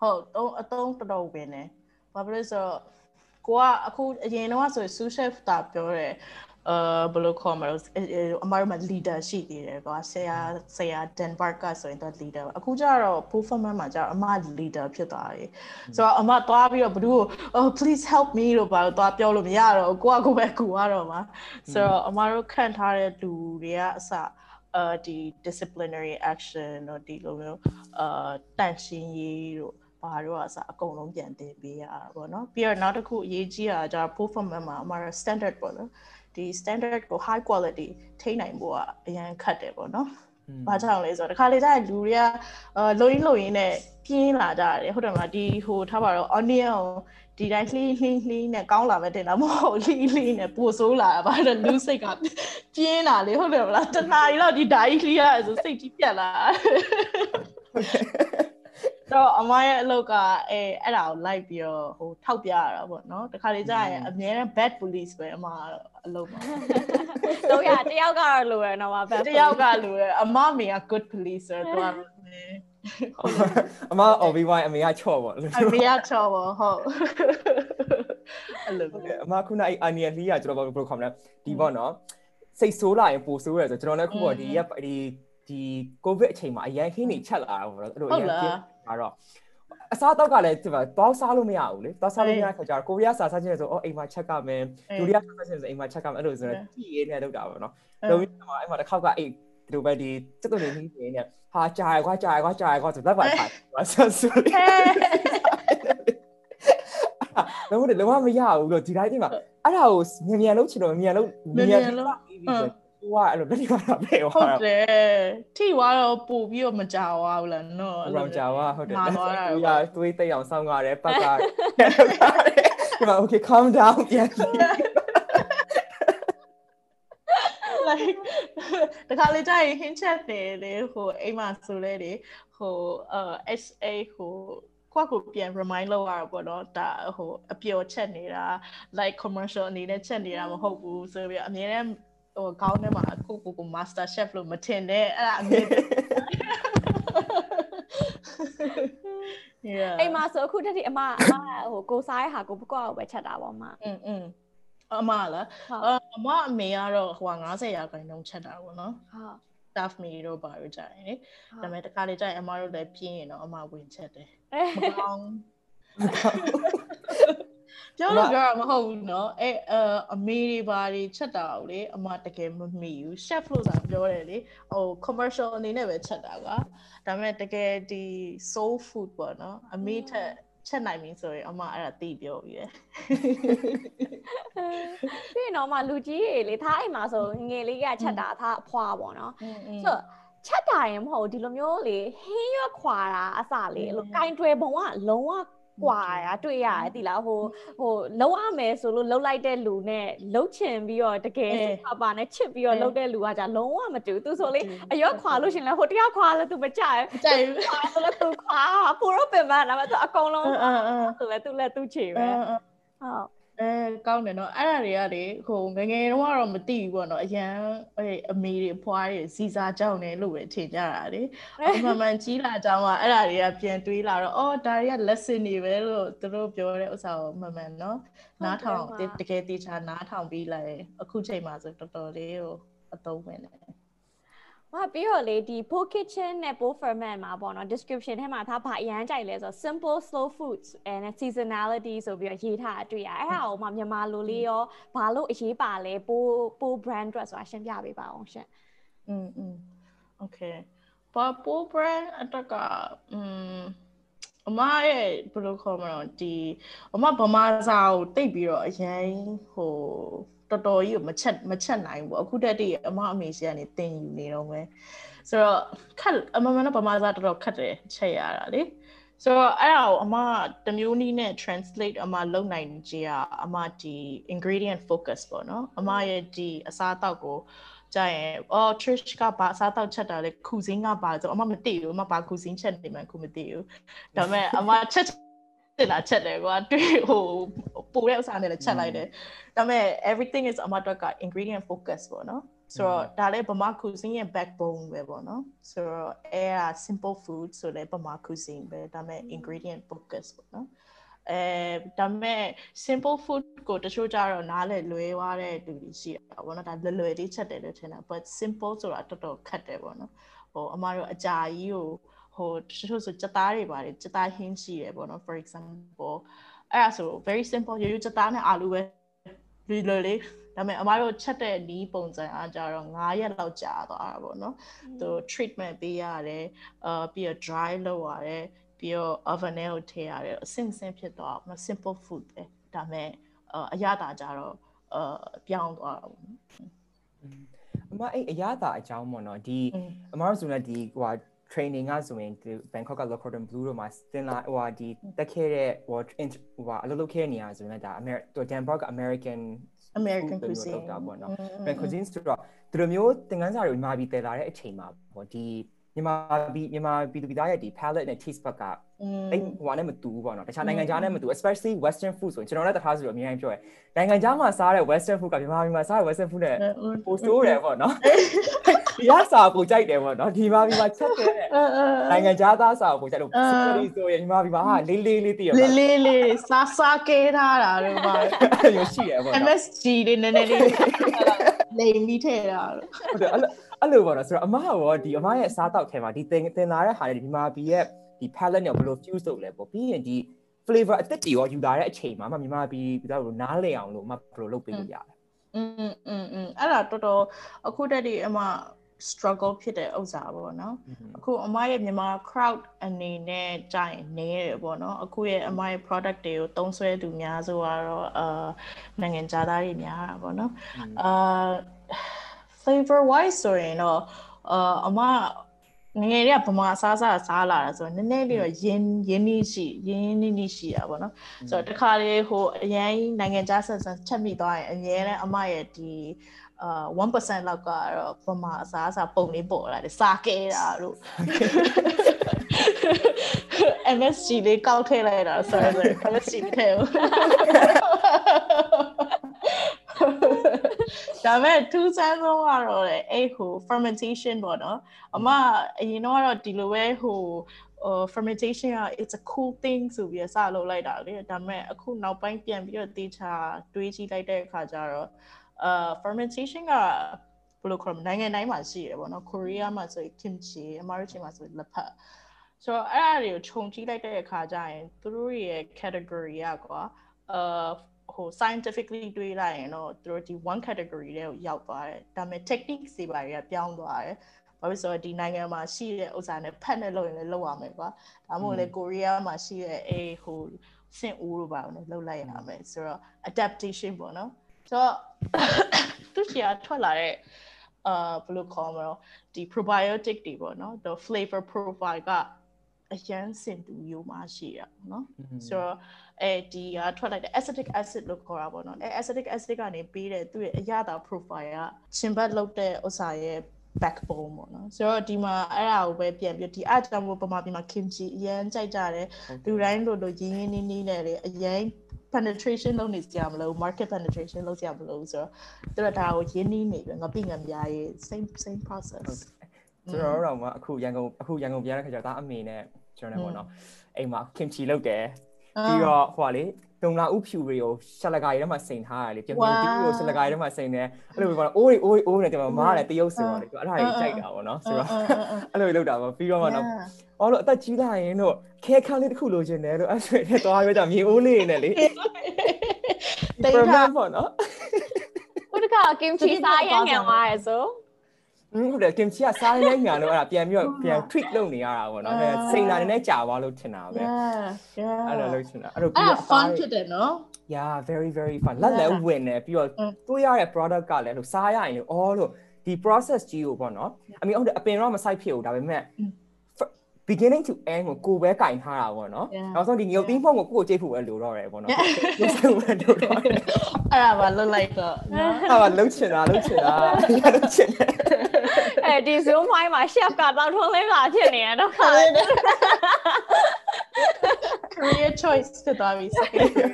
ဟုတ်အသုံးတော်တော်ပဲねဘာဖြစ်လို့ဆိုတော့ကိုကအခုအရင်တော့ဆိုရင် sous chef တာပြောတယ် အာဘယ်လိုခေါ်မလဲအမတို့မှာ leader ရှိသေးတယ်ကွာဆရာဆရာ Denmark ကဆိုရင်တော့ leader အခုကျတော့ performance မှာကျတော့အမ leader ဖြစ်သွားပြီဆိုတော့အမသွားပြီးတော့ဘ누구ကို oh please help me လို့ပါတော့သွားပြောလို့မရတော့ကိုကကိုပဲကူရတော့မှာဆိုတော့အမတို့ခံထားတဲ့လူတွေကအစအာဒီ disciplinary action တို့ဒီလိုမျိုးအာတန့်ရှင်းရေးတို့ဘာတို့အစအကုန်လုံးပြန်တင်ပေးရတာပေါ့နော်ပြီးတော့နောက်တစ်ခုအရေးကြီးတာကျတော့ performance မှာအမှာ standard ပေါ့နော် ဒီ standard ကို high quality ထိနိုင်ဖို့ကအရန်ခတ်တယ်ပေါ့နော်။ဘာကြောင့်လဲဆိုတော့တခါလေကျရင်လူတွေကအာလုံရင်းလုံရင်းနဲ့ပြင်းလာကြတယ်ဟုတ်တယ်မလားဒီဟိုထားပါတော့ onion ကိုဒီတိုင်းလှီးလှီးလှီးနဲ့ကောင်းလာမဲ့တင်တာမဟုတ်လှီးလှီးနဲ့ပိုဆိုးလာတာဗါတော့လူစိတ်ကပြင်းလာလေဟုတ်တယ်မလားတနားရီတော့ဒီဓာကြီးလှီးရဆိုစိတ်ကြီးပြက်လာ တော့အမရဲ့အလုပ်ကအဲအဲ့ဒါကိုလိုက်ပြီးတော့ဟိုထောက်ပြရတာပေါ့နော်တခါလေကြာရင်အများနဲ့ bad police ပဲအမအလုပ်ပါတော့ရတယောက်ကတော့လိုရနော်မ bad တယောက်ကလိုရအမမေက good police ဆိုတော့အမ OB1 အမေကချော့ပေါ့အမေကချော့ပေါ့ဟုတ်အဲ့လိုအမခုနအဲ့ onion လေးကကျွန်တော်ဘယ်လိုခေါ်မလဲဒီပေါ့နော်စိတ်ဆိုးလာရင်ပိုဆိုးရဆိုကျွန်တော်လည်းခုပေါ့ဒီရက်ဒီဒီကိုဗစ်အချိန်မှာအရန်ခင်းနေချက်လာတာပေါ့နော်အဲ့လိုအရန်ခင်း မှာတော့အစားတော့ကလည်းဒီမှာတောက်စားလို့မရဘူးလေတောက်စားလို့မရခါကျတော့ကိုရီးယားစာစားခြင်းဆိုအော်အိမ်မှာချက်ကမယ်ဒူရီးယားစာစားခြင်းဆိုအိမ်မှာချက်ကမယ်အဲ့လိုဆိုတော့ကြည့်ရင်းနဲ့လုပ်တာပေါ့နော်လုံးပြီးတော့အဲ့မှာတစ်ခေါက်ကအိမ်ဒီလိုပဲဒီစက်တုံနေနေနေနဲ့ဟာကြာရခွာကြာရခွာကြာရခွာဆိုလက်ပါထိုင်ဆက်ဆူလေးလုံးဝလုံးဝမရဘူးလို့ဒီတိုင်းဒီမှာအဲ့ဒါကိုမြန်မြန်လုပ်ချင်တော့မြန်လုပ်မြန်မြန်လုပ် ကိုကအဲ့လိုလက်ထိပါတာပဲဟုတ်တယ်ထိသွားတော့ပို့ပြီးတော့မကြောက်ဘူးလားနော်အဲ့လိုကြောက်ပါဟုတ်တယ်သူကသွေးသိအောင်စောင်းရတယ်ပတ်ကဒီမှာ okay calm down ပြန် like တခါလေကြာရင် hint chat တယ်လေဟိုအိမ်မှာဆိုလဲလေဟိုအဲ SA ဟိုကိုယ့်ကိုပြန် remind လုပ်ရတာပေါ့နော်ဒါဟိုအပျော်ချက်နေတာ like commercial အနေနဲ့ချက်နေတာမဟုတ်ဘူးဆိုပြီးအများနဲ့ ဟိုခေါင်းထဲမှာအခုကိုကို master chef လို့မထင်နဲ့အဲ့ဒါအမြဲအိမ်မှာဆိုအခုတည်းအမအမဟိုကိုစားရဟာကိုပကောက်ပဲချက်တာပေါ့မอืมอืมအမလားအမအမေကတော့ဟို90ရာခိုင်နှုန်းချက်တာပေါ့နော်ဟုတ် staff မီတို့ပါရကြတယ်လေဒါပေမဲ့တခါလေကြာရင်အမတို့လည်းပြင်းရင်တော့အမဝင်ချက်တယ်မကောင်း ပြောလို့ပြောတာမဟုတ်ဘူးเนาะအဲအမေတွေဘာတွေချက်တာကိုလေအမတကယ်မမိဘူး chef လို့သာပြောတယ်လေဟို commercial အနေနဲ့ပဲချက်တာကွာဒါပေမဲ့တကယ်ဒီ soul food ပေါ့နော်အမေထက်ချက်နိုင်ပြီဆိုရင်အမအဲ့ဒါသိပြောပြီးရယ်ပြီးတော့မှလူကြီးတွေလေထားအိမ်မှာဆိုငယ်လေးကချက်တာထားအဖွာပေါ့နော်ဆိုချက်တာရင်မဟုတ်ဒီလိုမျိုးလေဟင်းရွက်ခွာတာအစလေအဲ့လိုကင်တွယ်ဘုံကလုံးဝ ကွာရတွေ့ရတယ်တိလားဟိုဟိုလှုပ်ရမယ်ဆိုလို့လှုပ်လိုက်တဲ့လူနဲ့လှုပ်ချင်ပြီးတော့တကယ်ပါပါနဲ့ချစ်ပြီးတော့လှုပ်တဲ့လူကじゃလုံးဝမတူသူဆိုလေအရွက်ခွာလို့ရှင်လဲဟိုတရားခွာလဲသူမကြိုက်ဘူးကြိုက်ဘူးခွာဆိုလဲသူခွာပူတော့ပင်မနာမသူအကုန်လုံးသူလဲသူလဲသူချေပဲဟုတ် အဲကောင်းတယ်နော်အဲ့ဒါတွေကလေဟိုငငယ်တုန်းကတော့မသိဘူးပေါ့နော်အရန်အဲအမေတွေဖွားတွေစီစာကြောင်းနေလို့ပဲထင်ကြတာလေအမှန်မှန်ကြီးလာကြောင်းကအဲ့ဒါတွေကပြန်တွေးလာတော့အော်ဒါတွေက lesson တွေပဲလို့သူတို့ပြောတဲ့ဥစ္စာကိုမှန်မှန်နော်နားထောင်တကယ်တေချာနားထောင်ပြီးလိုက်အခုချိန်မှာဆိုတော်တော်လေးကိုအသုံးဝင်တယ် ဟာပြီးတော့လေဒီ Po Kitchen နဲ့ Po Ferment မှာပေါ့နော် description ထဲမှာထားဘာအရန်ကြိုက်လဲဆို simple slow foods and seasonality ဆိုပြီးတော့ရေးထားတာတွေ့ရအဲ့ဟာကိုမှမြန်မာလိုလေးရောဘာလို့အရေးပါလဲ Po Po brand အတွက်ဆိုတာရှင်းပြပေးပါအောင်ရှင်อืมอืม okay ဘာ Po brand အတွက်ကอืมအမရဲ့ဘယ်လိုခေါ်မလို့ဒီအမဗမာစာကိုတိတ်ပြီးတော့အရင်ဟို တော်တော်ကြီးကိုမချက်မချက်နိုင်ဘူးအခုတက်တည်းအမအမေရှိကနေတင်ယူနေတော့မယ်ဆိုတော့ခက်အမမနဲ့ဗမာစားတော်တော်ခက်တယ်ချက်ရတာလေဆိုတော့အဲ့ဒါကိုအမတမျိုးနည်းနဲ့ translate အမလုပ်နိုင်ကြရအမဒီ ingredient focus ပေါ့နော်အမရဲ့ဒီအစားအသောက်ကိုကြရင်အော် Trish ကဘာအစားအသောက်ချက်တာလဲ cuisine ကဘာဆိုအမမသိဘူးအမဘာ cuisine ချက်နေမှခုမသိဘူးဒါပေမဲ့အမချက် တင်လာချက်တယ်ကွာတွေ့ဟိုပိုတဲ့ဥစားနဲ့လည်းချက်လိုက်တယ်ဒါပေမဲ့ everything is အမတို့က ingredient focus ပေါ့နော်ဆိုတော့ဒါလည်းဗမာ cuisine ရဲ့ backbone ပဲပေါ့နော်ဆိုတော့အဲက simple food ဆိုလည်းဗမာ cuisine ပဲဒါပေမဲ့ ingredient focus ပေါ့နော်အဲဒါပေမဲ့ simple food ကိုတချို့ကြတော့နားလည်လွဲသွားတဲ့လူတွေရှိတာပေါ့နော်ဒါလွယ်လွယ်လေးချက်တယ်လို့ထင်တာ but simple ဆိုတာတော်တော်ခက်တယ်ပေါ့နော်ဟိုအမတို့အကြာကြီးကို ဟိုတချို့ဆိုစက်သားတွေပါတယ်စက်သားဟင်းရှိတယ်ပေါ့နော် for example အဲ့ဒါဆို very simple ရိုးရိုးစက်သားနဲ့အာလူပဲလွယ်လွယ်လေးဒါပေမဲ့အမတို့ချက်တဲ့နီးပုံစံအားကြတော့9ရက်လောက်ကြာသွားတာပေါ့နော်သူ treatment ပေးရတယ်အာပြီးတော့ dry လုပ်ရတယ်ပြီးတော့ oven ထဲကိုထည့်ရတယ်အဆင့်ဆင့်ဖြစ်သွားအောင် simple food ပဲဒါပေမဲ့အရသာကြတော့အပြောင်းသွားတာပေါ့နော်အမအဲ့အရသာအကြောင်းပေါ့နော်ဒီအမတို့ဆိုလည်းဒီဟို training ကဆိုရင်ဒီ Bangkok က Local Blue တို့မှာတင်လာဟိုဒီတက်ခဲ့တဲ့ဟိုဟိုအလုပ်လုပ်ခဲ့နေရဆိုရင်ဒါ American Denmark American American cuisine လောက်တာပေါ့နော် American cuisine ဆိုတော့ဒီလိုမျိုးသင်ခန်းစာတွေမြန်မာပြည်တည်လာတဲ့အချိန်မှာပေါ့ဒီမြန်မာပြည်မြန်မာပြည်သူပြည်သားရဲ့ဒီ palate နဲ့ taste bud ကအဲ့ဟိုကနေမတူဘူးပေါ့နော်တခြားနိုင်ငံခြားနဲ့မတူ especially western food ဆိုရင်ကျွန်တော်လည်းတခါဆိုလို့အများကြီးပြောရယ်နိုင်ငံခြားမှာစားတဲ့ western food ကမြန်မာပြည်မှာစားတဲ့ western food နဲ့ပိုဆိုးတယ်ပေါ့နော် ဒီကစားပိုကြိုက်တယ်ပေါ့နော်ဒီမှာပြည်မှာချက်တဲ့နိုင်ငံခြားသားစားပိုကြိုက်လို့ sorry ဆိုရင်မြန်မာပြည်မှာဟာလေးလေးလေးတည်ရပါလေးလေးလေးစားစားကဲထားတာတော့ပါရရှိရပေါ့နော် MSG လေးနည်းနည်းလေးလိမ်ပြီးထည့်တာဟုတ်တယ်အဲ့လိုပေါ့နော်ဆိုတော့အမရောဒီအမရဲ့စားတောက်ထဲမှာဒီသင်သင်လာတဲ့ဟာတွေဒီမှာပြည်ရဲ့ဒီ palette နဲ့ဘယ်လို fuse လုပ်လဲပေါ့ပြီးရင်ဒီ flavor အသစ်တွေရောယူလာတဲ့အချိန်မှာမမြန်မာပြည်ပြည်သားတို့နားလည်အောင်လို့အမဘယ်လိုလုပ်ပေးလို့ရလဲอืมอืมอืมအဲ့ဒါတော်တော်အခုတက်ဒီအမ struggle ဖြစ်တဲ့ဥစ္စာပေါ့နော်အခုအမရဲ့မြန်မာ crowd အနေနဲ့ကြာရင်နေတယ်ပေါ့နော်အခုရဲ့အမရဲ့ product တွေကိုသုံးစွဲသူများဆိုတော့အာနိုင်ငံခြားသားတွေများတာပေါ့နော်အာ flavor wise ဆိုရင်တော့အာအမငယ်တွေကဗမာစားစားစားလာတာဆိုတော့နည်းနည်းလေးတော့ရင်းရင်းနှီးရှိရင်းနှီးနှီးရှိတာပေါ့နော်ဆိုတော့တခါလေဟိုအရင်နိုင်ငံခြားဆက်ဆံချက်မိသွားရင်အငယ်နဲ့အမရဲ့ဒီ အာ1%လောက်ကတော့ဗမာအစားအစာပုံလေးပေါ်လာတယ်စားကဲတာတို့ MSG လေးကောက်ထည့်လိုက်တာ sorry MSG ထည့်ဒါပေမဲ့ထူးဆန်းဆုံးကတော့လေအဲ့ဟို fermentation ပေါ့နော်အမအရင်တော့ဒီလိုပဲဟို uh fermentation က it's a cool thing ဆိုပြီးစလုပ်လိုက်တာလေဒါပေမဲ့အခုနောက်ပိုင်းပြန်ပြီးတော့တေချာတွေးကြည့်လိုက်တဲ့အခါကျတော့ uh fermentation ကဘယ်လိုခေါ်မလဲနိုင်ငံတိုင်းမှာရှိတယ်ပေါ့နော်ကိုရီးယားမှာဆိုရင် kimchi အမေရိကန်မှာဆိုရင်လက်ဖက်ဆိုတော့အဲ့အရာတွေကိုခြုံကြည့်လိုက်တဲ့အခါကျရင်သူတို့ရဲ့ category ကကွာ uh ဟို scientifically တွေးလိုက်ရင်တော့သူတို့ဒီ one category တဲ့ကိုရောက်သွားတယ်ဒါပေမဲ့ technique တွေပါတွေကပြောင်းသွားတယ်ဘာဖြစ်ဆိုတော့ဒီနိုင်ငံမှာရှိတဲ့ဥစ္စာနဲ့ဖတ်နဲ့လုပ်ရင်လည်းလုပ်ရမယ်ကွာဒါမှမဟုတ်လေကိုရီးယားမှာရှိတဲ့အေးဟိုစင်ဦးတို့ပါလည်းလုပ်လိုက်ရမယ်ဆိုတော့ adaptation ပေါ့နော် ဆိုတော့သူ့ရှီကထွက်လာတဲ့အာဘယ်လိုခေါ်မလဲဒီ probiotic တွေပေါ့နော် the flavor profile ကအရန်စင်တူမျိုးမှရှိရပေါ့နော်ဆိုတော့အဲဒီကထွက်လိုက်တဲ့ acetic acid လို့ခေါ်တာပေါ့နော်အဲ acetic acid ကနေပေးတဲ့သူ့ရဲ့အရသာ profile ကရှင်ဘတ်လောက်တဲ့ဥစ္စာရဲ့ backbone ပေါ့နော်ဆိုတော့ဒီမှာအဲ့ဒါကိုပဲပြန်ပြီးဒီအကြောင်းကိုပမာပြမှာ kimchi အရန်ကြိုက်ကြတယ်လူတိုင်းလိုလိုရင်းရင်းနှီးနှီးနဲ့လေအရန် penetration လုပ်နေကြမလို့ market penetration လုပ်ကြမလို့ဆိုတော့သူတို့ဒါကိုရင်းနှီးနေပြီငါပြငပြရေး same same process ကျွန်တော်တို့တော့အခုရန်ကုန်အခုရန်ကုန်ပြန်တဲ့ခါကျတော့ဒါအမေနဲ့ကျွန်တော်လည်းပေါ့နော်အိမ်မှာ kimchi လုပ်တယ်ပြီးတော့ဟိုလေ တုံလာဥဖြူတွေကိုရှလကာရီထဲမှာစိန်ထားရတယ်ပြင်ပြင်တီးကိုရှလကာရီထဲမှာစိန်တယ်အဲ့လိုပဲပေါ့အိုးအိုးအိုးနဲ့ကျွန်တော်မားတယ်တရုပ်ဆိုတော့လေအဲ့ဒါကြီးကြိုက်တာပေါ့နော်ဆိုတော့အဲ့လိုလုပ်တာပေါ့ပြီးတော့မှတော့အော်လို့အသက်ကြီးလာရင်တော့ခဲခန်းလေးတစ်ခုလိုချင်တယ်လို့အဲ့ဆိုရင်သွားရကြမြေအိုးလေးနဲ့လေတိတ်တာပေါ့နော်ဘုဒ္ဓကကင်ချီစားရငယ်သွားရဲဆို ဟုတ်တယ် kimchi ကစားနေညာလို့အဲ့ဒါပြန်ပြီးတော့ပြန် tweak လုပ်နေရတာပေါ့နော်အဲစိန်လာနေနဲ့ကြာသွားလို့ထင်တာပဲ yeah အဲ့လိုလုပ်ချင်တာအဲ့လိုပြီးတော့ fun ဖြစ်တယ်နော် yeah very very fun လက်လည်းဝင်တယ်ပြီးတော့တွေးရတဲ့ product ကလည်းလို့စားရရင်လို့အော်လို့ဒီ process ကြီးကိုပေါ့နော်အမေဟုတ်တယ်အပင်တော့မဆိုင်ဖြစ်ဘူးဒါပေမဲ့ beginning to end ကိုကိုပဲကင်ထားတာပေါ့နော်နောက်ဆုံးဒီငုတ်တီးမှုန့်ကိုကိုကိုကြိတ်ဖို့ပဲလိုတော့တယ်ပေါ့နော်ကိုစိတ်ဝင်လိုတော့တယ်အဲ့ဒါပါလွတ်လိုက်တော့နော်အဲ့ဒါလုံးချင်တာလုံးချင်တာလုံးချင်တယ် အဲဒီ Zoom မိုင်းမှာ chef ကတော့ထုံးလေးလာဖြစ်နေရတော့ခါ career choice ဖြစ်သွားပြီ second year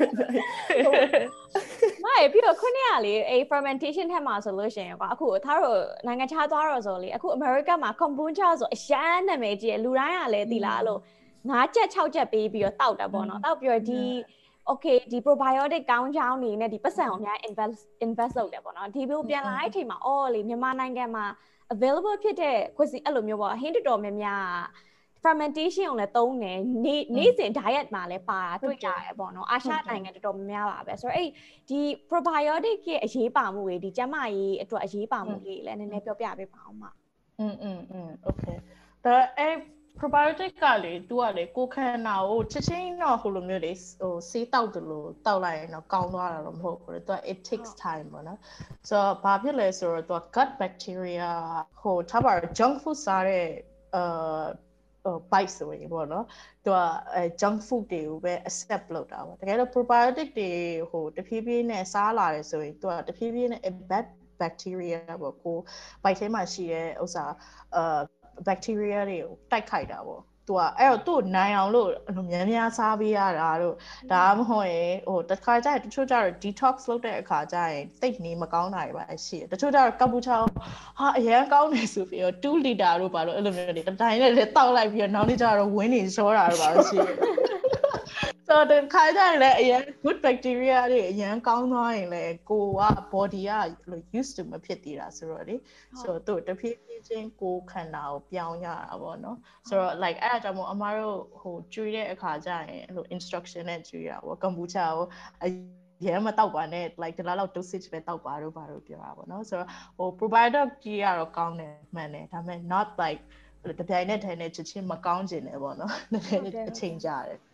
မရပြီးတော့ခုနကလေအဲ fermentation ထက်မှာဆိုလို့ရှိရင်ကွာအခုသားတို့နိုင်ငံခြားသွားတော့ဆိုလေအခု America မှာ kombucha ဆိုအရန်နာမည်ကြီးလူတိုင်းကလည်းသိလားအဲ့လို9ချက်6ချက်ပေးပြီးတော့တောက်တာပေါ့နော်တောက်ပြီးတော့ဒီ okay ဒီ probiotic ကောင်းချောင်းနေနဲ့ဒီပတ်စံကိုအများ invest invest လုပ်တယ်ပေါ့နော်ဒီလိုပြန်လာတဲ့အချိန်မှာအော်လေမြန်မာနိုင်ငံမှာ available ဖြစ်တဲ့ခွစီအဲ့လိုမျိုးပေါ့ဟင်းတော်တော်များများ fermentation ကိုလည်းသုံးတယ်နေ့နေ့စဉ် diet မှာလည်းပါတာတွေ့ကြရပေါ့နော်အာရှနိုင်ငံတော်တော်များများပါပဲဆိုတော့အဲ့ဒီ probiotic ရဲ့အရေးပါမှုတွေဒီကျန်းမာရေးအတွက်အရေးပါမှုလေးလည်းနည်းနည်းပြောပြပေးပါအောင်ပါ อืมอืมอืมโอเคဒါအဲ probiotic ကလေ तू ကလေကိုခန္ဓာကိုချက်ချင်းတော့ဟိုလိုမျိုးလေဟိုဆေးတောက်တယ်လို့တောက်လိုက်ရင်တော့ကောင်းသွားတာတော့မဟုတ်ဘူးလေ तू it takes time ပေါ့နော်ဆိုတော့ဘာဖြစ်လဲဆိုတော့ तू gut bacteria ဟိုထားပါ junk food စားတဲ့အာဟို bite ဆိုရင်ပေါ့နော်သူကအဲ junk food တွေကိုပဲ accept လုပ်တာပေါ့တကယ်တော့ probiotic တွေဟိုတဖြည်းဖြည်းနဲ့စားလာတယ်ဆိုရင်သူကတဖြည်းဖြည်းနဲ့ bad bacteria ပေါ့ကို bite ထဲမှာရှိတဲ့ဥစ္စာအာ bacteria တွေကိုတိုက်ခိုက်တာပေါ့သူကအဲ့တော့သူ့နိုင်အောင်လို့အလိုများများစားပေးရတာတို့ဒါမှမဟုတ်ရင်ဟိုတစ်ခါကျရင်တချို့ကျတော့ detox လုပ်တဲ့အခါကျရင်တိတ်နေမကောင်းတာတွေပါရှိတယ်တချို့ကျတော့ကပူချာဟာအရန်ကောင်းတယ်ဆိုပြီးတော့2 liter တို့ပါလို့အဲ့လိုမျိုးတွေတတိုင်းနဲ့လည်းတောက်လိုက်ပြီးတော့နောက်နေ့ကျတော့ဝင်းနေရှောတာတို့ပါရှိတယ် ဆိုတော့ခါကြရင်လည်းအရင် good bacteria တွေအရင်ကောင်းသွားရင်လည်းကိုက body က used to မဖြစ်သေးတာဆိုတော့လေဆိုတော့သူတဖြည်းဖြည်းချင်းကိုခန္ဓာကိုပြောင်းရတာပေါ့နော်ဆိုတော့ like အဲ့ဒါကြောင့်မို့အမားတို့ဟိုကျွေးတဲ့အခါကျရင်အဲ့လို instruction နဲ့ကျွေးရပါဘောကမ်ဘူချာကိုအရဲမတောက်ပါနဲ့ like ဒီလောက်လောက် dosage ပဲတောက်ပါတော့ပါတော့ပြောတာပေါ့နော်ဆိုတော့ဟို provider ကြီးကတော့ကောင်းတယ်မှန်တယ်ဒါပေမဲ့ not like တပြိုင်နက်တည်းနဲ့ချက်ချင်းမကောင်းကျင်တယ်ပေါ့နော်တကယ်အချိန်ကြာတယ်อืม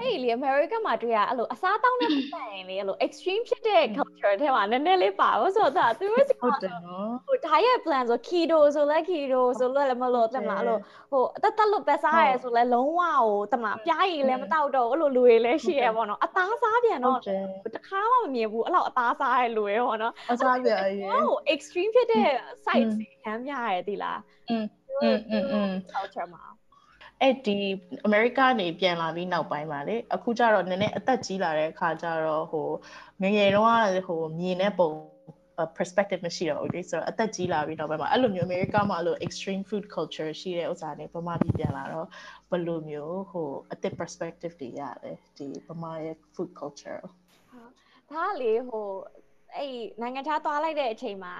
အဲ့ဒီလေ America မှာတွေ့ရအဲ့လိုအစားတောင်းတဲ့ပတ်ရင်လေအဲ့လို extreme ဖြစ်တဲ့ culture ထဲမှာနည်းနည်းလေးပါလို့ဆိုတော့သူတို့စီ ဟုတ်တယ်နော် ဟို diet plan ဆို keto ဆိုလဲ keto ဆိုလဲလည်းမလို့တမလားအဲ့လိုဟိုအသက်သက်လို့ပဲစားရဲဆိုလဲလုံးဝဟိုတမလားပြားရည်လည်းမတောက်တော့အဲ့လိုလူတွေလည်းရှိရပေါ့နော်အသားစားပြန် ဟု တော့ တ်တယ် တခါမှမမြင်ဘူးအဲ့လောက်အသားစားရဲလူတွေပေါ့နော် အစားပြအရင် ဟို extreme ဖြစ်တဲ့ site တွေဟမ်းပြရဲသီလား อืมอืมอืมอืม culture မှာ အဲ့ဒီအမေရိကနေပြန်လာပြီးနောက်ပိုင်းပါလေအခုကျတော့နည်းနည်းအသက်ကြီးလာတဲ့အခါကျတော့ဟိုငယ်ငယ်တုန်းကဟိုမြင်တဲ့ပုံ perspective မရှိတော့ဘူးလေဆိုတော့အသက်ကြီးလာပြီးနောက်ပိုင်းမှာအဲ့လိုမျိုးအမေရိကမှာအဲ့လို extreme food culture ရှိတဲ့ဥစ္စာတွေဗမာပြည်ပြန်လာတော့ဘယ်လိုမျိုးဟိုအသက် perspective တွေရတယ်ဒီဗမာရဲ့ food culture ဒါကလေဟိုအဲ့နိုင်ငံခြားသွားလိုက်တဲ့အချိန်မှာ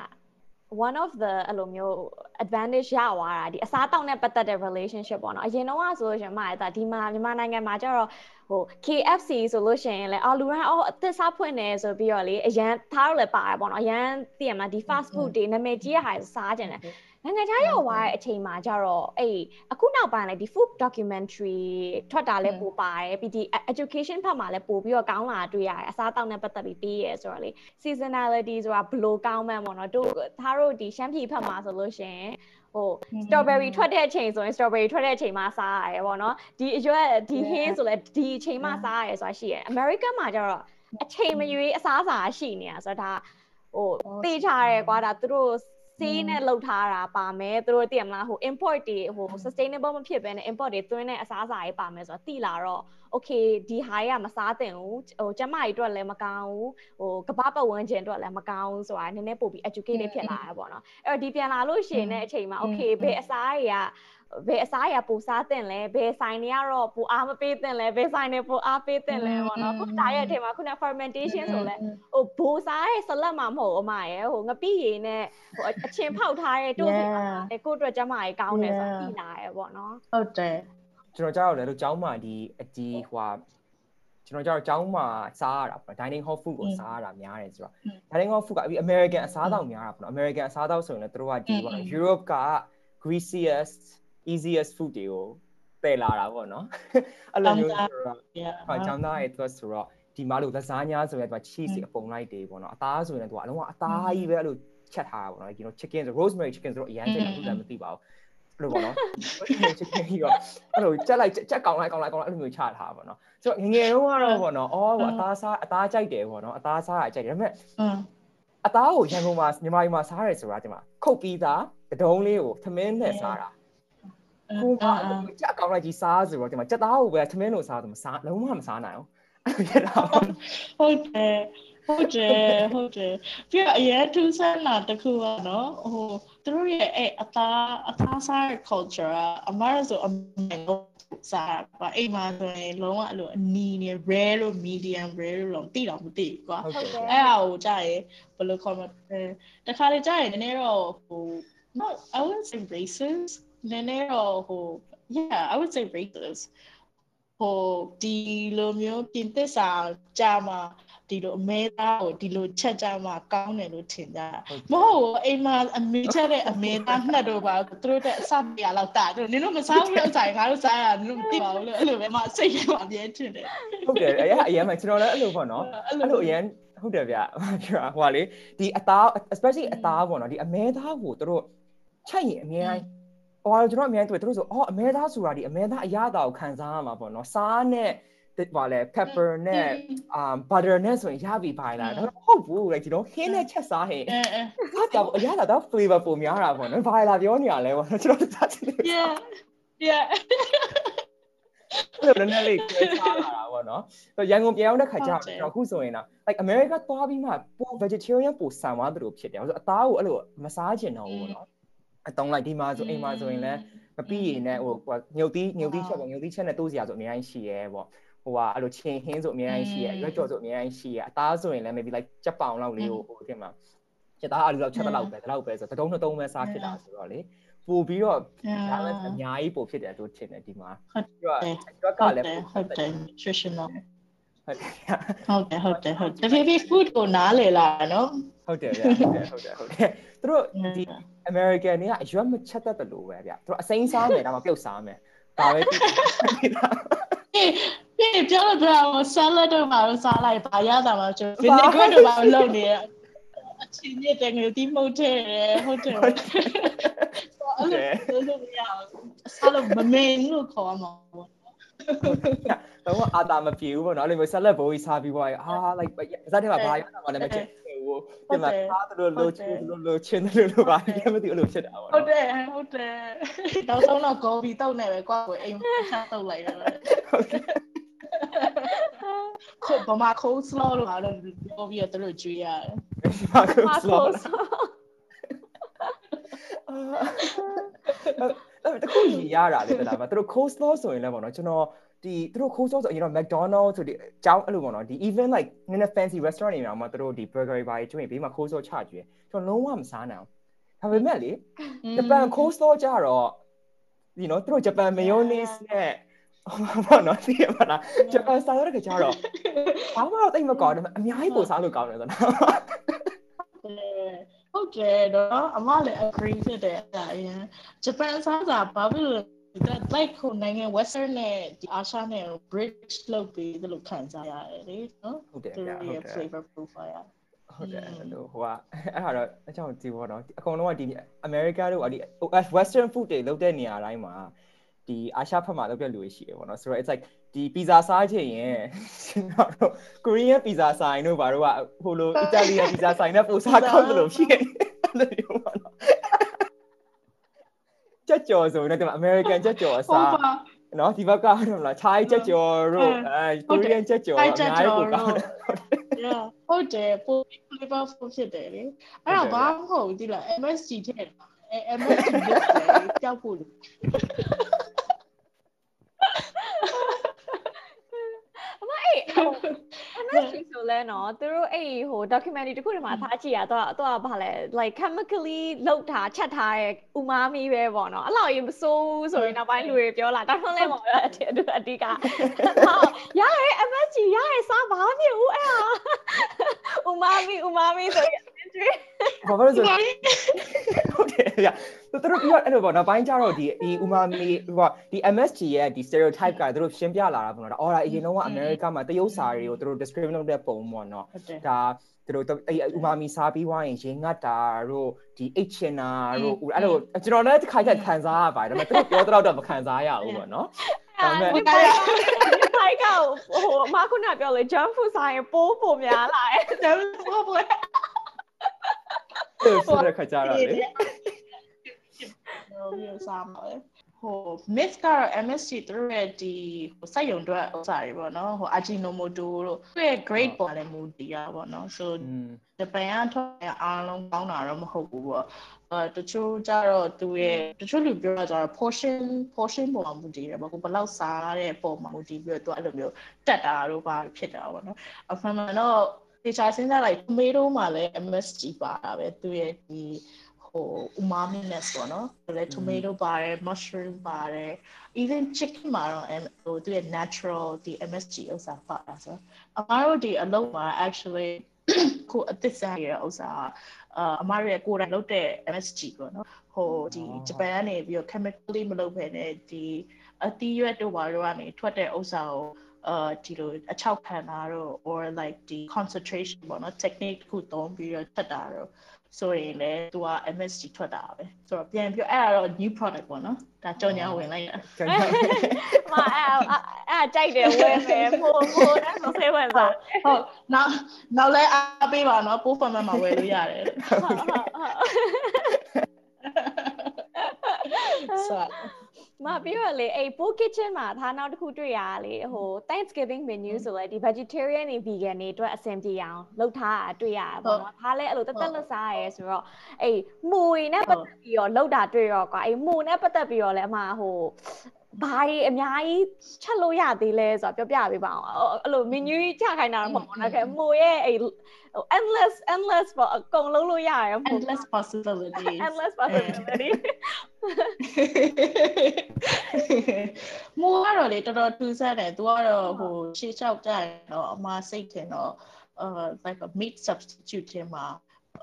one of the အဲ့လိုမျိုး advantage ရသွားတာဒီအစားတောက်နဲ့ပတ်သက်တဲ့ relationship ပေါ့နော်အရင်တော့ဆိုလို့ရှိရင်မရတာဒီမှာမြန်မာနိုင်ငံမှာကျတော့ဟို KFC ဆိုလို့ရှိရင်လည်းအော်လူတိုင်းအော်အသစ်စားဖွင့်နေဆိုပြီးတော့လေအရန်သားတော့လည်းပါတယ်ပေါ့နော်အရန်သိရမှာဒီ fast food တွေနာမည်ကြီးရဟာစားကြတယ် နိုင်ငံခြားရောက်သွားတဲ့အချိန်မှာကျတော့အဲ့အခုနောက်ပိုင်းလည်းဒီ food documentary ထွက်တာလည်းပိုပါတယ်ပြီးဒီ education ဖက်မှာလည်းပိုပြီးတော့ကောင်းလာတွေ့ရတယ်အစားတောက်နဲ့ပတ်သက်ပြီးပြီးရဲဆိုတော့လေ seasonality ဆိုတာဘလို့ကောင်းမှန်းပေါ့နော်တို့သားတို့ဒီရှမ်းပြည်ဖက်မှာဆိုလို့ရှိရင်ဟို strawberry ထွက်တဲ့အချိန်ဆိုရင် strawberry ထွက်တဲ့အချိန်မှာစားရတယ်ပေါ့နော်ဒီအရွက်ဒီဟင်းဆိုလဲဒီအချိန်မှာစားရတယ်ဆိုတာရှိရတယ် American မှာကျတော့အချိန်မရွေးအစားအစာရှိနေတာဆိုတော့ဒါဟိုသိချရဲကွာဒါသူတို့ စေးနဲ့လှုပ်ထားတာပါမယ်သူတို့သိရမလားဟို import တွေဟို sustainable မဖြစ်ဘဲနဲ့ import တွေသွင်းတဲ့အစားအစာတွေပါမယ်ဆိုတော့သိလာတော့ okay ဒီဟာရမစားသင့်ဘူးဟိုကျမကြီးအတွက်လည်းမကောင်းဘူးဟိုကပ္ပပတ်ဝန်းကျင်အတွက်လည်းမကောင်းဘူးဆိုတာနည်းနည်းပို့ပြီး educated ဖြစ်လာရပေါ့နော်အဲ့တော့ဒီပြန်လာလို့ရှိရင်လည်းအချိန်မှာ okay ဘယ်အစားတွေက ဘယ်အစားအရာပူစားတင်လဲဘယ်ဆိုင်တွေကတော့ပူအားမပေးတင်လဲဘယ်ဆိုင်တွေပူအားပေးတင်လဲပေါ့နော်ခုဒါရဲ့အချိန်မှာခုန fermentation ဆိုလဲဟိုဘိုးစားရဲ့ဆလတ်မှာမဟုတ်အမရဲ့ဟိုငပိရည်နဲ့ဟိုအချင်းဖောက်ထားတဲ့တိုးစီမှာကိုအတွက်ကျမကြီးကောင်းတယ်ဆိုတော့သိလာရဲပေါ့နော်ဟုတ်တယ်ကျွန်တော်ကြောက်တယ်လို့ကျောင်းမှာဒီအဒီဟွာကျွန်တော်ကြောက်ကျောင်းမှာစားရတာပေါ့ dining hall food ကိုစားရတာများတယ်ဆိုတော့ dining hall food ကအပြီး American အစားအသောက်များတာပေါ့နော် American အစားအသောက်ဆိုရင်လည်းတို့ကဒီပေါ့နော် Europe က greasiest easiest food တွေကိုပယ်လာတာပေါ့နော်အဲ့လိုမျိုးဆိုတော့ဟာကျောင်းသားရဲ့အတွက်ဆိုတော့ဒီမှာလို့ lasagna ဆိုရင်တော့ cheese အပုံလိုက်တွေပေါ့နော်အသားဆိုရင်လည်းသူကအလုံးဝအသားကြီးပဲအဲ့လိုချက်ထားတာပေါ့နော် you know chicken ဆို rosemary chicken ဆိုတော့အရန်စိတ်လည်းမသိပါဘူးလို့ပေါ့နော်ချစ်ခင်ပြီးတော့အဲ့လိုကြက်လိုက်ကြက်ကောင်လိုက်ကောင်လိုက်ကောင်လိုက်အဲ့လိုမျိုးချထားပါတော့ဆိုတော့ငငယ်တုန်းကတော့ပေါ့နော်အော်အသားစားအသားကြိုက်တယ်ပေါ့နော်အသားစားအကြိုက်တယ်ဒါပေမဲ့အသားကိုရန်ကုန်မှာညီမကြီးမှာစားရဲဆိုတာဒီမှာခုတ်ပြီးသားတဒုံးလေးကိုသမင်းနဲ့စားတာ ကိုကကြက်ကောင်လိုက်ကြီးစားဆိုတော့ဒီမှာကြက်သားကိုပဲသမင်းလို့စားဆိုမစားလုံးဝမစားနိုင်အောင်အဲ့လိုရတာဟုတ်တယ်ဟုတ်တယ်ဟုတ်တယ်ပြီးတော့အရင်ထူးဆန်းတာတခုကနော်ဟိုသူတို့ရဲ့အဲ့အသားအသားစား culture ကအမရဆိုအမေကိုစားပါအိမ်မှာဆိုရင်လုံးဝအဲ့လိုအနီနေ rare လို့ medium rare လို့တော့တိတော့မသိဘူးကွာအဲ့ဒါကိုကြာရင်ဘယ်လိုခေါ်မလဲတခါလေကြာရင်နည်းနည်းတော့ဟို no I wouldn't say racist နည်းနည်းတော့ဟို yeah I would say racist ဟိုဒီလိုမျိုးပြင်သစ်စာကြာမှာဒီလိုအမဲသားကိုဒီလိုချက်ကြမှာကောင်းတယ်လို့ထင်ကြတာမဟုတ်ဘူးအိမ်မှာအမေချက်တဲ့အမေသားနှက်တော့ပါသူတို့တဲ့အစပြရလောက်တာတို့နင်တို့မစားဘူးလို့ဆိုင်ငါတို့စားရနင်တို့မသိပါဘူးလို့အဲ့လိုပဲမစိတ်ထဲမှာအမြဲထင်တယ်ဟုတ်တယ်အရင်အရင်မှကျွန်တော်လည်းအဲ့လိုပေါ့နော်အဲ့လိုအရင်ဟုတ်တယ်ဗျပြောဟိုကလေဒီအသား especially အသားပေါ့နော်ဒီအမဲသားကိုသူတို့ချက်ရင်အများ ဟိုကျွန်တော်အများတွေ့သူတို့ဆိုအော်အမဲသားဆိုတာဒီအမဲသားအရသာကိုခံစားရမှာပေါ့နော်စားနဲ့ဘာလဲ pepper နဲ့ um butter နဲ့ဆိုရင်ရပြီပါလားတော့ဟုတ်ဘူး like ဒီတော့ဟင်းနဲ့ချက်စားဟင်စားကြအရသာတော့ flavor ပုံများတာပေါ့နော်ဘာလာပြောနေရလဲပေါ့နော်ကျွန်တော်စားချင်တယ် yeah yeah အဲ့လိုနည်းနည်းလေးကျဲစားလာတာပေါ့နော်။ရန်ကုန်ပြန်ရောက်တဲ့ခါကျတော့ကျွန်တော်အခုဆိုရင်တော့ like America သွားပြီးမှပို vegetarian ပိုဆန်သွားသလိုဖြစ်တယ်။ဆိုတော့အသားကိုအဲ့လိုမစားချင်တော့ဘူးပေါ့နော်။ အတုံးလိုက်ဒီမှာဆိုအိမ်မှာဆိုရင်လည်းမပြီးရင်လည်းဟိုညုတ်သီးညုတ်သီးချက်ပေါ့ညုတ်သီးချက်နဲ့တိုးစရာဆိုအများကြီးရှိရဲပေါ့။ဟိုကအဲ့လိုချင်းဟင်းဆိုအများကြီးရှိရရွက်ကြော်ဆိုအများကြီးရှိရအသားဆိုရင်လည်း maybe like ကြက်ပေါင်လောက်လေးကိုဟိုတင်မှာချက်သားအလူလောက်ချက်တော့ပဲဒါလောက်ပဲဆိုတော့တုံးတုံးပဲစားဖြစ်တာဆိုတော့လေပို့ပြီးတော့ balance အများကြီးပို့ဖြစ်တယ်လို့ထင်တယ်ဒီမှာပြီးတော့ရွက်ကလည်းဟုတ်တယ် nutritional ဟုတ်တယ်ဟုတ်တယ်ဟုတ်တယ် baby food ကိုနားလေလာနော်ဟုတ်တယ်ဗျဟုတ်တယ်ဟုတ်တယ်ဟုတ်တယ် သူတို့ဒီ American တွေကအရွက်မချက်တတ်တယ်လို့ပဲဗျသူတို့အစိမ်းစားမယ်ဒါမှပြုတ်စားမယ်ဒါပဲဒီပြောလို့ပြောဆာလတ်တော့မှာစားလိုက်ပါရတာမှာကျွန်တော် vinegar တော့မှာလုပ်နေရအချင်းနဲ့တကယ်ဒီမဟုတ်တယ်ဟုတ်တယ်အဲ့လိုလုပ်ရအောင်ဆာလတ်မမင်းလို့ခေါ်မှာတော့အာတာမပြေဘူးပေါ့နော်အဲ့လိုမျိုးဆက်လက်ဘိုးကြီးစားပြီးပေါ့အာ like ဇာတ်ထဲမှာဘာရတာမှလည်းမချက် ဘူးဒီမှာအားသူတို့လိုချင်လိုလိုချင်တယ်လို့ပါဘာမသိအဲ့လိုဖြစ်တာပေါ့ဟုတ်တယ်ဟုတ်တယ်နောက်ဆုံးတော့ကော်ဖီတောက်နေပဲကွာကိုအိမ်မှာချက်တောက်လိုက်တယ်ဟုတ်တယ်ခုဗမာခိုး slow လို့ဟာလို့ပြောပြီးတော့သူတို့ကြွေးရတယ်ဗမာခိုး slow အဲ့တခုကြီးရတာလေတလားမသူတို့ cold slow ဆိုရင်လည်းပေါ့နော်ကျွန်တော် ဒီသူတို့ cold slow ဆိုရင်တော့ McDonald's ဆိုဒီအကြောင်းအဲ့လိုပေါ့နော်ဒီ even like နည်းနည်း fancy restaurant တွေမှာသူတို့ဒီ burger တွေပါကျွေးဘေးမှာ cold slow ချကျွေးကျွန်တော်လုံးဝမစားနိုင်အောင်ဒါပေမဲ့လေဂျပန် cold slow ကြတော့ you know သူတို့ဂျပန် mayonnaise နဲ့ဘာနော်သိရမလားဂျပန်စားရတဲ့ကြတော့ဘာမှတော့တိတ်မကောင်းဘူးအများကြီးပိုစားလို့ကောင်းတယ်ဆိုတော့ဟုတ်တယ်တော့အမလည်း agree ဖြစ်တယ်အဲ့ဒါအရင်ဂျပန်စားစာဘာဖြစ်လို့ that like ခုနိုင်ငံ western နဲ့ဒီအာရှနဲ့ bridge လုပ်ပြီးဒီလိုခံစားရတယ်လေနော်ဟုတ်တယ်ဟုတ်တယ် flavor profile ဟုတ်တယ်အဲ့လိုဟိုကအဲ့ဒါတော့အကြောင်းကြည့်ပေါ့နော်အကုန်လုံးကဒီ America တို့ဒီ western food တွေလုပ်တဲ့နေရာတိုင်းမှာဒီအာရှဘက်မှာလုပ်တဲ့လူတွေရှိတယ်ပေါ့နော်ဆိုတော့ it's like ဒီပီဇာစားချင်ရင်ကျွန်တော်တို့ကိုရီးယားပီဇာဆိုင်တို့ဘာတို့ကဟိုလိုအီတာလီယန်ပီဇာဆိုင်နဲ့ပိုစားကောက်လို့ဖြစ်နေတယ်လို့ပေါ့ နော်ချက်ကြော်ဆိုရင်တော့အမေရိကန်ချက်ကြော်အစားနော်ဒီဘက်ကတော့မလား Thai ချက်ကြော်တို့အဲ Korean ချက်ကြော်အများကြီးပိုကောင်းတယ်ဟုတ်တယ်ပို flavorful ဖြစ်တယ်လေအဲ့တော့ဘာမှမဟုတ်ဘူးဒီလား MSG ထည့်အဲ MSG လို့ကြောက်ဖို့ ဆိုလဲနော်သူတို့အဲ့ဟို documentary တခုတည်းမှာထားကြည့်ရတော့တော့ဗာလဲ like chemically လောက်ထားချက်ထားတဲ့ umami ပဲပေါ့နော်အဲ့လောက်ရင်မစိုးဘူးဆိုရင်နောက်ပိုင်းလူတွေပြောလာဒါမှလည်းမဟုတ်အတိအအတိကဟုတ်ရရဲ MSG ရရဲစားဘာဖြစ်ဦးအဲ့ဟာ umami umami ဆိုရင် ဘာလို့ဆိုဟုတ်တယ်ဗျသူသူတို့ပြီးတော့အဲ့လိုပေါ့နောက်ပိုင်းကျတော့ဒီဒီဥမာမီဟိုကဒီ MSG ရဲ့ဒီ stereotype ကသူတို့ရှင်းပြလာတာပေါ့နော်အော်ဒါအရင်တော့ကအမေရိကမှာတရုတ်စာတွေကိုသူတို့ describe လုပ်တဲ့ပုံပေါ့နော်ဒါသူတို့အဲ့ဥမာမီစားပြီးွားရင်ရေငတ်တာတို့ဒီအိတ်ချင်တာတို့အဲ့လိုကျွန်တော်လည်းတစ်ခါကျခံစားရပါတယ်ဒါပေမဲ့သူတို့ပြောတော့တော့မခံစားရဘူးပေါ့နော်ဒါပေမဲ့ဒီဖိုက်ကဟိုအမခုနပြောလေ jump food ဆိုင်ပိုးပိုများလာတယ် jump food ပိုး ဆိုတဲ့ခါကြတာလေဟိုမျိုးစားမှာလေဟို myth ကတော့ MSG သူတို့ရဲ့ဒီဟိုစက်ယုံတွေဥစ္စာတွေပေါ့နော်ဟို Ajinomoto တို့သူရဲ့ grade ပေါ်လည်းမူတည်ရပါတော့ so ဂျပန်ကထွက်တဲ့အားလုံးကောင်းတာတော့မဟုတ်ဘူးပေါ့အဲတချို့ကြတော့သူရဲ့တချို့လူပြောတာကြတော့ portion portion ပေါ်မှာမူတည်တယ်ပေါ့ကိုဘယ်လောက်စားတဲ့ပုံမှာမူတည်ပြီးတော့သူအဲ့လိုမျိုးတက်တာတို့ဘာဖြစ်တာပေါ့နော်အမှန်မှန်တော့ တေချာစဉ်းစားလိုက် tomato မှာလည်း MSG ပါတာပဲသူရဲ့ဒီဟို umaminess ပေါ့နော်။လည်း tomato ပါတယ် mushroom ပါတယ် even chicken မှာတော့ဟိုသူရဲ့ natural ဒီ MSG ဥစ္စာပါတာဆိုအမားတို့ဒီအလုပ်မှာ actually ကိုအသစ်စားရတဲ့ဥစ္စာအာအမားရဲ့ကိုယ်တိုင်လုပ်တဲ့ MSG ပေါ့နော်။ဟိုဒီဂျပန်ကနေပြီးတော့ chemically မလုပ်ဘဲနဲ့ဒီအသီးရွက်တို့ဘာတို့ကနေထွက်တဲ့ဥစ္စာကို အာဒီလိုအချောက်ခံတာတော့ or like ဒီ concentration ပေါ့နော် technique ခုသုံးပြီးတော့ထွက်တာတော့ဆိုရင်လည်းသူက MSG ထွက်တာပဲဆိုတော့ပြန်ပြောအဲ့ဒါတော့ new product ပေါ့နော်ဒါကြော်ညာဝင်လိုက်တာမအဲ့အဲ့ကြိုက်တယ်ဝင်မယ်မို့မို့အဲ့ဆိုဆေးဝင်စားဟုတ်နောက်နောက်လဲအားပေးပါနော်ပိုးဖန်မမှာဝယ်လို့ရတယ်ဟုတ်ဟုတ်ဟုတ် မပြီးတော့လေအဲ့ Pool Kitchen မှာဒါနောက်တစ်ခုတွေ့ရတာလေဟို Thanksgiving menu ဆိုလဲဒီ vegetarian တွေ vegan တွေအတွက်အဆင်ပြေအောင်လုပ်ထားတာတွေ့ရတာပေါ့နော်ဒါလည်းအဲ့လိုတက်တက်လက်စားရဲဆိုတော့အဲ့မူရီနဲ့ပတ်သက်ပြီးတော့လုပ်တာတွေ့ရောကွာအဲ့မူနဲ့ပတ်သက်ပြီးတော့လည်းအမဟို ဘာကြီးအများကြီးချက်လို့ရသေးလဲဆိုတော့ပြောပြပေးပါအောင်အဲ့လို menu ချခိုင်းတာတော့မဟုတ်ဘူးနော်ခဲမိုးရဲ့အဲ့ endless endless ပေါ့အကုန်လုံးလို့ရတယ် endless possibility endless possibility မိုးကတော့လေတော်တော်ထူးဆန်းတယ်သူကတော့ဟိုရှေ့လျှောက်ကြရင်တော့အမစိတ်ထင်တော့ uh like a meat substitute ထဲမှာ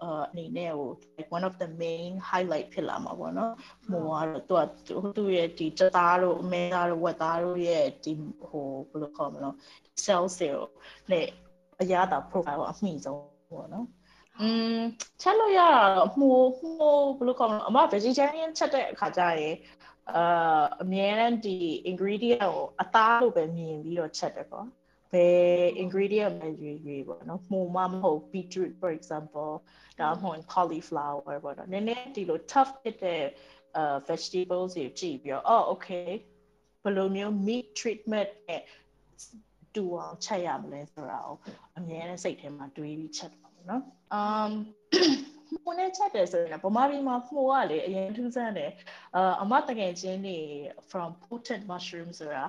အနေနဲ့ဟို like one of the main highlight ဖြစ်လာမှာပေါ့နော်ဟိုကတော့သူကသူ့ရဲ့ဒီကြသားတို့အမဲသားတို့ဝက်သားတို့ရဲ့ဒီဟိုဘယ်လိုခေါ်မလဲ cell cell နဲ့အရာတာ profile ကိုအမှီဆုံးပေါ့နော်อืมချက်လို့ရတာတော့မှုမှုဘယ်လိုခေါ်မလဲအမ vegetarian ချက်တဲ့အခါကျရင်အာအမြဲတမ်းဒီ ingredient ကိုအသားလို့ပဲမြင်ပြီးတော့ချက်တယ်ပေါ့ ဘယ် ingredient ပဲရွေးရွေးပေါ့နော်မှုမမဟုတ် beetroot for example ဒါမှမဟုတ် cauliflower ပေါ့နော်နည်းနည်းဒီလို tough ဖြစ်တဲ့ uh vegetables တွေကြည့်ပြီးတော့ oh okay ဘယ်လိုမျိုး meat treatment နဲ့တူအောင်ချက်ရမလဲဆိုတာကိုအများနဲ့စိတ်ထဲမှာတွေးပြီးချက်ပါပေါ့နော် um မှုနဲ့ချက်တယ်ဆိုရင်ဗမာပြည်မှာမှုကလေအရင်ထူးဆန်းတယ်အာအမတကယ်ချင်းနေ from potent mushroom ဆိုတာ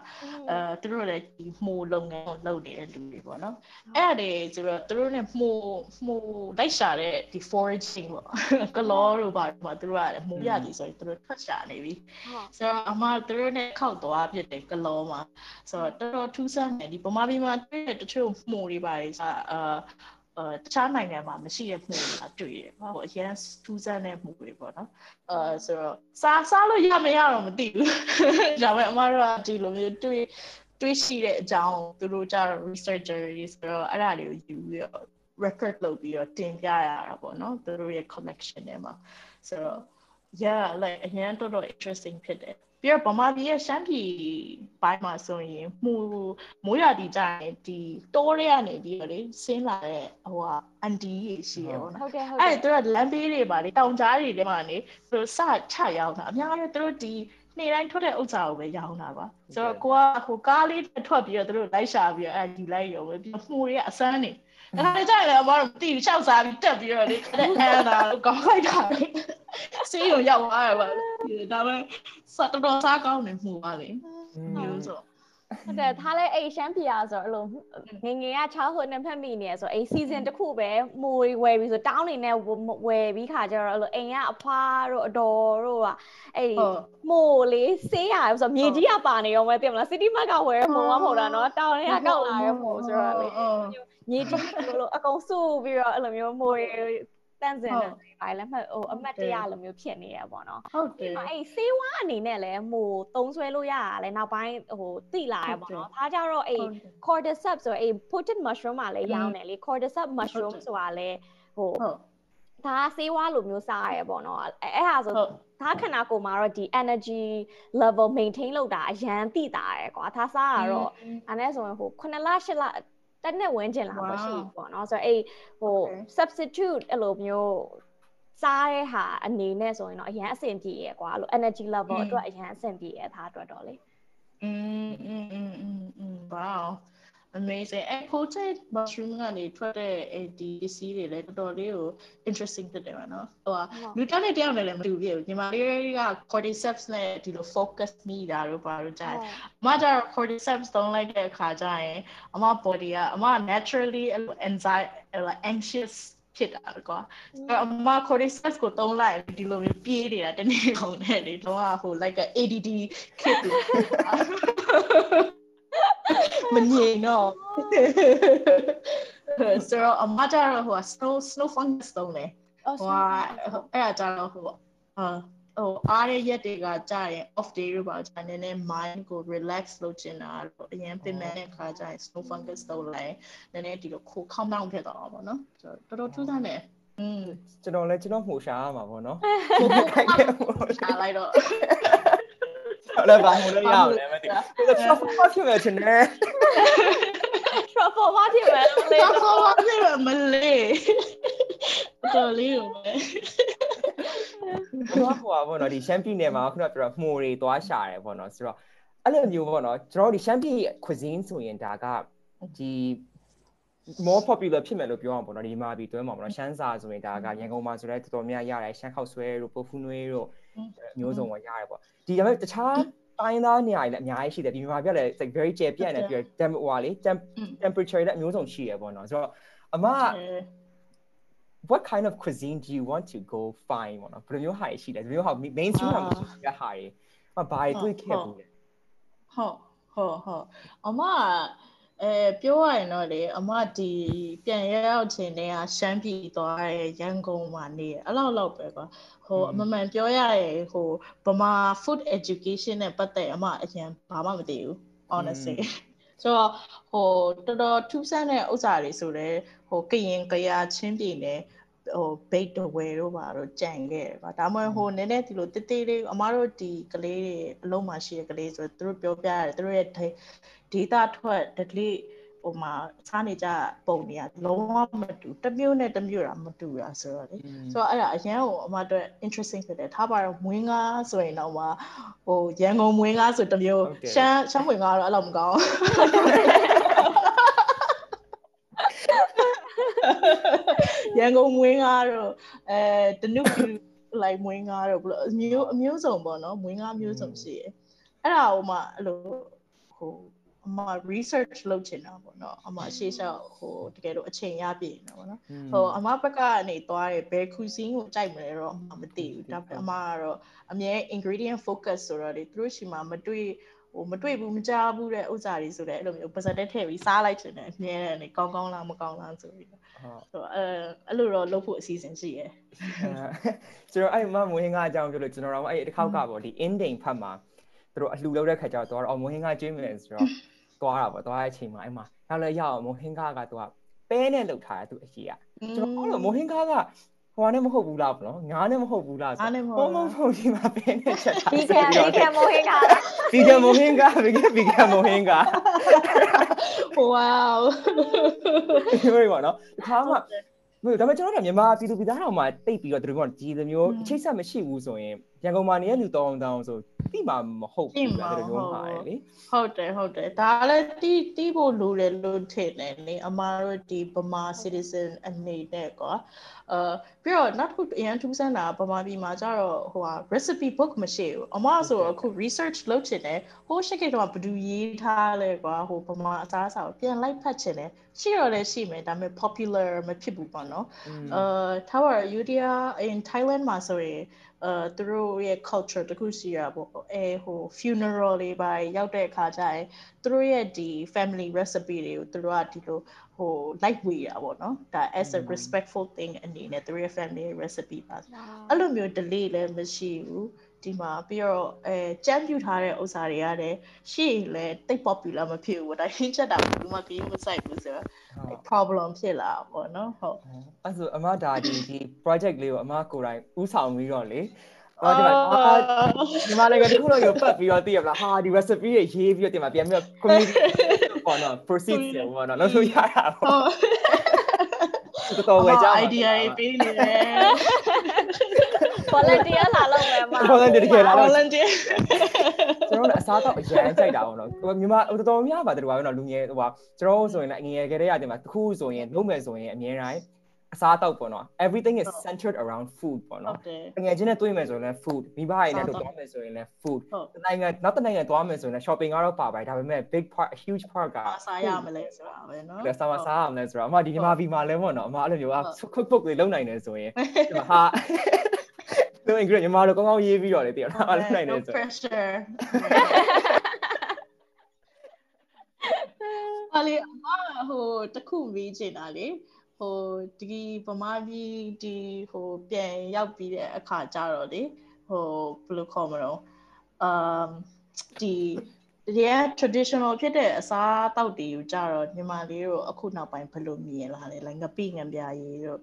အဲသူတို့လည်းဒီမှုလုပ်ငန်းကိုလုပ်နေတဲ့လူတွေပေါ့နော်အဲ့ဒါတွေဆိုတော့သူတို့နဲ့မှုမှုလိုက်ရှာတဲ့ဒီ foraging ပေါ့ကလောတို့ပါမှာသူတို့ကမှုရသည်ဆိုရင်သူတို့ထွက်ရှာနေပြီဆိုတော့အမသူတို့နဲ့ခောက်သွားဖြစ်တယ်ကလောမှာဆိုတော့တော်တော်ထူးဆန်းတယ်ဒီဗမာပြည်မှာတွေ့တဲ့တချို့မှုတွေပါတယ်အာ အဲတခြားနိုင်ငံမှာမရှိတဲ့မှုတွေတွေ့ရဟိုအရင်ထူးဆန်းတဲ့မှုတွေပေါ့နော်အဲဆိုတော့စားစားလို့ရမရတော့မသိဘူးဒါပေမဲ့အမတို့ကဒီလိုမျိုးတွေ့တွေ့ရှိတဲ့အကြောင်းသူတို့ကြတော့ researcher တွေဆိုတော့အဲ့ဒါတွေကိုယူပြီးတော့ record လုပ်ပြီးတော့တင်ပြရတာပေါ့နော်သူတို့ရဲ့ collection ထဲမှာဆိုတော့ yeah like အရင်တော်တော် interesting ဖြစ်တယ်ပြီးတော့ဗမာပြည်ရဲ့ရှမ်းပြည်ပိုင်းမှာဆိုရင်မှုမိုးရွာတီကြရင်ဒီတိုးရဲကနေပြီးတော့လေဆင်းလာတဲ့ဟိုဟာအန်တီကြီးရှိရပေါ့နော်ဟုတ်ကဲ့ဟုတ်ကဲ့အဲ့သူကလမ်းဘေးတွေပါလေတောင်ကြားတွေထဲမှာနေသူစချရောက်တာအများကြီးသူတို့ဒီ နေ့တိုင်းထွက်တဲ့ဥစ္စာကိုပဲရောင်းတာပါဆိုတော့ကိုကဟိုကားလေးထွက်ပြီးတော့သူတို့လိုက်ရှာပြီးတော့အဲ့ဒီလိုက်ရောပဲပြီးမှုတွေကအစမ်းနေအဲ့ဒါကြိုင်လည်းအမတို့မသိဘူး၆စားပြီးတက်ပြီးတော့လေအဲ့ဒါကောင်းလိုက်တာစေးရုံရောက်သွားရပါဒါပေမဲ့စတော်တော်စားကောင်းနေမှုပါလေမျိုးဆို ဟုတ်တယ်ထားလဲအိမ်ရှမ်းပြာဆိုတော့အဲ့လိုငငယ်က childhood နဲ့ဖက်မိနေဆိုအိမ် season တစ်ခုပဲမွေဝယ်ပြီးဆိုတောင်းနေနဲ့ဝယ်ပြီးခါကျတော့အဲ့လိုအိမ်ကအဖွားတို့အတော်တို့ကအဲ့ဒီမို့လေးဆေးရဆိုမြေကြီးကပါနေရောမဲသိမလား city market ကဝယ်ရမို့မဟုတ်တာနော်တောင်းနေကကောက်လာရမို့ဆိုတော့လေမြေကြီးလိုလိုအကုန်စုပြီးတော့အဲ့လိုမျိုးမွေ တန့်စင်တယ်ဘာလဲမှဟိုအမတ်တရားလိုမျိုးဖြစ်နေရပေါ့နော်ဟုတ်တယ်အဲ့စေးဝါအနေနဲ့လည်းဟိုသုံးဆွဲလို့ရတာလဲနောက်ပိုင်းဟိုတိလာရပေါ့နော်ဒါကြတော့အဲ့ cordyceps ဆိုအဲ့ potent mushroom မှာလည်းရောင်းတယ်လေ cordyceps mushroom ဆိုတာလဲဟိုဟုတ်ဒါစေးဝါလိုမျိုးစားရပေါ့နော်အဲ့အဲ့ဟာဆိုဟုတ်ဒါခဏကိုမှာတော့ဒီ energy level maintain လုပ်တာအရန်တိတာရယ်ကွာဒါစားရတော့အဲ့နဲ့ဆိုရင်ဟို9လ10လ တစ်နှစ်ဝန်းကျင်လာပေါ့ရှိပြီပေါ့နော်ဆိုတော့အဲ့ဟို Okay. substitute အဲ့လိုမျိုးစားတဲ့ဟာအနေနဲ့ဆိုရင်တော့အရန်အဆင်ပြေရယ်ကွာအဲ့လို energy level အတွက်အရန်အဆင်ပြေရယ်ဒါအတွက်တော့လေ อืมอืมอืมอืมอืม wow amazing အဲ့ potent mushroom ကနေထွက်တဲ့အဲ့ဒီပစ္စည်းတွေလည်းတော်တော်လေးကို interesting ဖြစ်တယ်ပါနော်ဟိုဟာလူတစ်ယောက်နဲ့တစ်ယောက်နဲ့လည်းမတူဘူးညီမလေးက cordyceps နဲ့ဒီလို focus မိတာတို့ဘာလို့ကြာအမကျတော့ cordyceps သုံးလိုက်တဲ့အခါကျရင်အမ body ကအမ naturally အဲ့လို anxiety အဲ့လို anxious ဖြစ်တာကွာအဲ့အမ cordyceps ကိုသုံးလိုက်ဒီလိုမျိုးပြေးနေတာတနေ့ကုန်နဲ့လေတော့ဟို like a ADD kid မငြိမ်တော့ဆိုတော့အမကျတော့ဟို snow snow fungus သုံးတယ်အော်ဟိုကအဲ့ဒါကြတော့ဟိုအာဟိုအားရရက်တွေကကြာရင် off day လို့ပါကြာနေနေ mind ကို relax လုပ်ချင်တာတော့အရင်ပြင်မဲ့တဲ့ခါကျရင် snow fungus တော့လိုက်နည်းနည်းဒီလိုခို calm down ဖြစ်သွားအောင်ပေါ့နော်ဆိုတော့တော်တော်ထူးဆန်းတယ်อืมကျွန်တော်လည်းကျွန်တော်မှုရှာရမှာပေါ့နော်ကိုကိုရှာလိုက်တော့ ဟုတ်လားဘာမှုလို့ရအောင်လဲမသိဘူးဒါ truffle ဖြစ်မယ်ချင်တယ် truffle မဖြစ်မယ်လေတော့ဆောပါစေမလေးတော်လေးကိုပဲတော့ဟိုပါပေါ့နော်ဒီရှမ်းပြည်နယ်မှာခုနကပြောတော့မှုတွေသွားရှာတယ်ပေါ့နော်ဆိုတော့အဲ့လိုမျိုးပေါ့နော်ကျွန်တော်တို့ဒီရှမ်းပြည် cuisine ဆိုရင်ဒါကဒီ more popular ဖြစ်မယ်လို့ပြောအောင်ပေါ့နော်ဒီမှာပြီးတွဲမှာပေါ့နော်ရှမ်းစာဆိုရင်ဒါကရန်ကုန်မှာဆိုလည်းတော်တော်များရတယ်ရှမ်းခောက်ဆွဲတို့ပိုဖူးနွေးတို့ မျိုးစုံကရတယ်ပေါ့ဒီဒါပေမဲ့တခြားတိုင်းသားနေရာတွေလည်းအများကြီးရှိတယ်ဒီမှာပြလည်း like very ကျေပြန့်နေပြီးတော့ temp ဟိုလေ temp temperature လည်းအမျိုးစုံရှိရပေါ့နော်ဆိုတော့အမ what kind of cuisine do you want to go find ပေါ့နော်ဘယ်လိုမျိုးဟာရှိလဲဘယ်လိုမျိုးဟာ mainstream မှာမရှိတဲ့ဟာတွေမဘာတွေတွေ့ခဲ့ဘူးလဲဟုတ်ဟုတ်ဟုတ်အမ အဲပြောရရင်တော့လေအမဒီပြန်ရောက်ချိန်တည်းကရှမ်းပြည်သွားရရန်ကုန်မှာနေရအဲ့လောက်လောက်ပဲကွာဟိုအမမှန်ပြောရရင်ဟိုဗမာ food education နဲ့ပတ်သက်အမအရင်ဘာမှမသိဘူး honestly ဆိုတော့ဟိုတော်တော်ထူးဆန်းတဲ့ဥစ္စာတွေဆိုတော့ဟိုကရင်ကရာချင်းပြည်နယ် ဟိုဘိတ်တဝဲတို့ပါတော့ကြံခဲ့တယ်ကွာဒါမှမဟုတ်ဟိုနည်းနည်းဒီလိုတိတိလေးအမားတို့ဒီကလေးတွေအလုံးမှာရှိတဲ့ကလေးဆိုတော့သူတို့ပြောပြရတယ်သူတို့ရဲ့ data ထွက်ဒလေးဟိုမှာစားနေကြပုံတွေကလုံးဝမတူတစ်မျိုးနဲ့တစ်မျိုးတာမတူတာဆိုတော့လေဆိုတော့အဲ့ဒါအရန်ကိုအမအတွက် interesting ဖြစ်တယ်ထားပါတော့မွေးငါဆိုရင်တော့မှဟိုရန်ကုန်မွေးငါဆိုတစ်မျိုးရှမ်းရှမ်းမွေးငါတော့အဲ့လိုမကောင်း ရန်ကုန်မွေးငါတော့အဲတနုပြူလိုက်မွေးငါတော့ဘလို့အမျိုးအမျိုးစုံပေါ့နော်မွေးငါမျိုးစုံရှိတယ်အဲ့ဒါဟိုမှအဲ့လိုဟိုအမ research လုပ်ချင်တာပေါ့နော်အမရှေ့လျှောက်ဟိုတကယ်လို့အချိန်ရပြည့်နေတာပေါ့နော်ဟိုအမဘက်ကနေသွားတယ်ဘယ် cuisine ကိုကြိုက်မလဲတော့အမမသိဘူးဒါပေမဲ့အမကတော့အမြဲ ingredient focus ဆိုတော့လေသူတို့ရှိမှမတွေ့ဟို မတွေ့ဘူးမကြားဘူးတဲ့ဥစ္စာတွေဆိုတဲ့အဲ့လိုမျိုးပါစက်တက်ထည့်ပြီးစားလိုက်ချင်တယ်အမြဲတမ်းနေကောင်းကောင်းလားမကောင်းလားဆိုပြီးတော့ဆိုတော့အဲအဲ့လိုတော့လုပ်ဖို့အစီအစဉ်ရှိရယ်ကျွန်တော်အဲ့မမွေးငါအကြောင်းပြောလို့ကျွန်တော်တော့အဲ့တစ်ခေါက်ကပေါ့ဒီ ending ဖတ်မှာသူတို့အလှူလုပ်တဲ့ခါကျတော့တော့အော်မွေးငါကျွေးမယ်ဆိုတော့သွားတာပေါ့သွားတဲ့အချိန်မှာအဲ့မှာနောက်လည်းရအောင်မွေးငါကသူကပဲနဲ့လှုပ်ထားတယ်သူအကြီးကကျွန်တော်အဲ့လိုမွေးငါက ဟိုနဲ့မဟုတ်ဘူးလားပေါ့နော်ငါးနဲ့မဟုတ်ဘူးလားဆိုဟိုမဟုတ်ဒီမှာပဲနဲ့ချက်ထားဒီကံဒီကံမိုဟင်းကဒီကမိုဟင်ကဘီကဘီကမိုဟင်က wow ဒီလိုပေါ့နော်ဒီခါမှမဟုတ်ဒါပေမဲ့ကျွန်တော်တို့မြန်မာပြည်သူပြည်သားတော်မှာတိတ်ပြီးတော့ဒီလိုမျိုးဒီလိုမျိုးအချိတ်ဆက်မရှိဘူးဆိုရင် ရန်ကုန်မှာနေတဲ့လူတောင်းတောင်းဆိုတိမှမဟုတ်ဘူးဒီလိုမျိုးဟာလေဟုတ်တယ်ဟုတ်တယ်ဒါလည်းတီးတီးဖို့လိုတယ်လို့ထင်တယ်လေအမားတို့ဒီဗမာ citizen အနေနဲ့ကွာအာပြီးတော့နောက်တစ်ခုအရင်ထူးဆန်းတာဗမာပြည်မှာကျတော့ဟိုဟာ recipe book မရှိဘူးအမဆိုတော့အခု research လုပ်ချင်တယ်ဟိုရှိခေတ်တော့ဘယ်သူရေးထားလဲကွာဟိုဗမာအစားအစာကိုပြန်လိုက်ဖတ်ချင်တယ်ရှိတော့လည်းရှိမယ်ဒါပေမဲ့ popular မဖြစ်ဘူးပေါ့နော်အာထားပါ Yudia in Thailand မှာဆိုရင်ဟအဲသူတို့ရဲ့ culture တခုရှိရပေါ့အဲဟို funeral တွေပါရောက်တဲ့အခါကျရင်သူတို့ရဲ့ဒီ family recipe တွေကိုသူတို့ကဒီလိုဟို like ဝေရပါတော့ဒါ as a respectful thing အနေနဲ့သူတို့ရဲ့ family recipe ပါအဲ့လိုမျိုး delay လည်းမရှိဘူးဒီမှာပြီးတော့အဲကြမ်းပြူထားတဲ့ဥစ္စာတွေကလည်းရှေ့လည်းတိတ် popular မဖြစ်ဘူးဒါဟင်းချက်တာဘူးမှကြီးမဆိုင်ဘူးဆိုတော့ problem ဖြစ်လာပေါ့နော်ဟုတ်အဲ့ဆိုအမဒါဒီဒီ project လေးကိုအမကိုယ်တိုင်ဥဆောင်ပြီးတော့လေအော်ဒီမှာဒီမှာလည်းတခုတော့ရပတ်ပြီးတော့သိရမလားဟာဒီ recipe တွေရေးပြီးတော့ဒီမှာပြန်ပြီးတော့ community ပေါ့နော် proceed ပေါ့နော်လို့ဆိုရတာပေါ့တော်တော်ဝယ်ကြ idea တွေပေးနေတယ် volunteer လာလုပ်မယ်မှာ volunteer တကယ်လာ volunteer ကျွန်တော်တို့အစားတော့အရန်ကြိုက်တာပေါ့နော်မြန်မာတော်တော်များပါတယ်လို့ပါနော်လူငယ်ဟိုပါကျွန်တော်တို့ဆိုရင်လည်းငယ်ငယ်ကလေးရတယ်မှာတခုဆိုရင်လုံးမယ်ဆိုရင်အမြဲတမ်းအစားတော့ပေါ့နော် everything is centered around food ပေါ့နော်ငွေချင်းနဲ့တွေ့မယ်ဆိုရင်လည်း food မိဘရင်းနဲ့တွေ့မယ်ဆိုရင်လည်း food နိုင်ငံနောက်တစ်နိုင်ငံသွားမယ်ဆိုရင်လည်း shopping ကတော့ပါပါတယ်ဒါပေမဲ့ big part a huge part ကစားရမလဲဆိုတာပဲနော်ဒါစားမစားရမလဲဆိုတာအမဒီမြန်မာဗီမာလဲပေါ့နော်အမအဲ့လိုမျိုး cookbook တွေလုပ်နိုင်တယ်ဆိုရင်ဟာ တို့ ingredient ညီမတို့ကောင်းကောင်းရေးပြီးတော့လေတည်ရအောင်လုပ်နိုင်တယ်ဆို pressure အလေအမဟိုတခုမေးချင်တာလေဟိုဒီဗမာပြည်ဒီဟိုပြန်ရောက်ပြီးတဲ့အခါကျတော့လေဟိုဘယ်လိုခေါ်မလို့အမ်ဒီဒီ traditional ဖြစ်တဲ့အစားအသောက်တွေကိုကြတော့ညီမလေးတို့အခုနောက်ပိုင်းဘယ်လိုမြင်လာလဲ like ငပိငပြားရည်တို့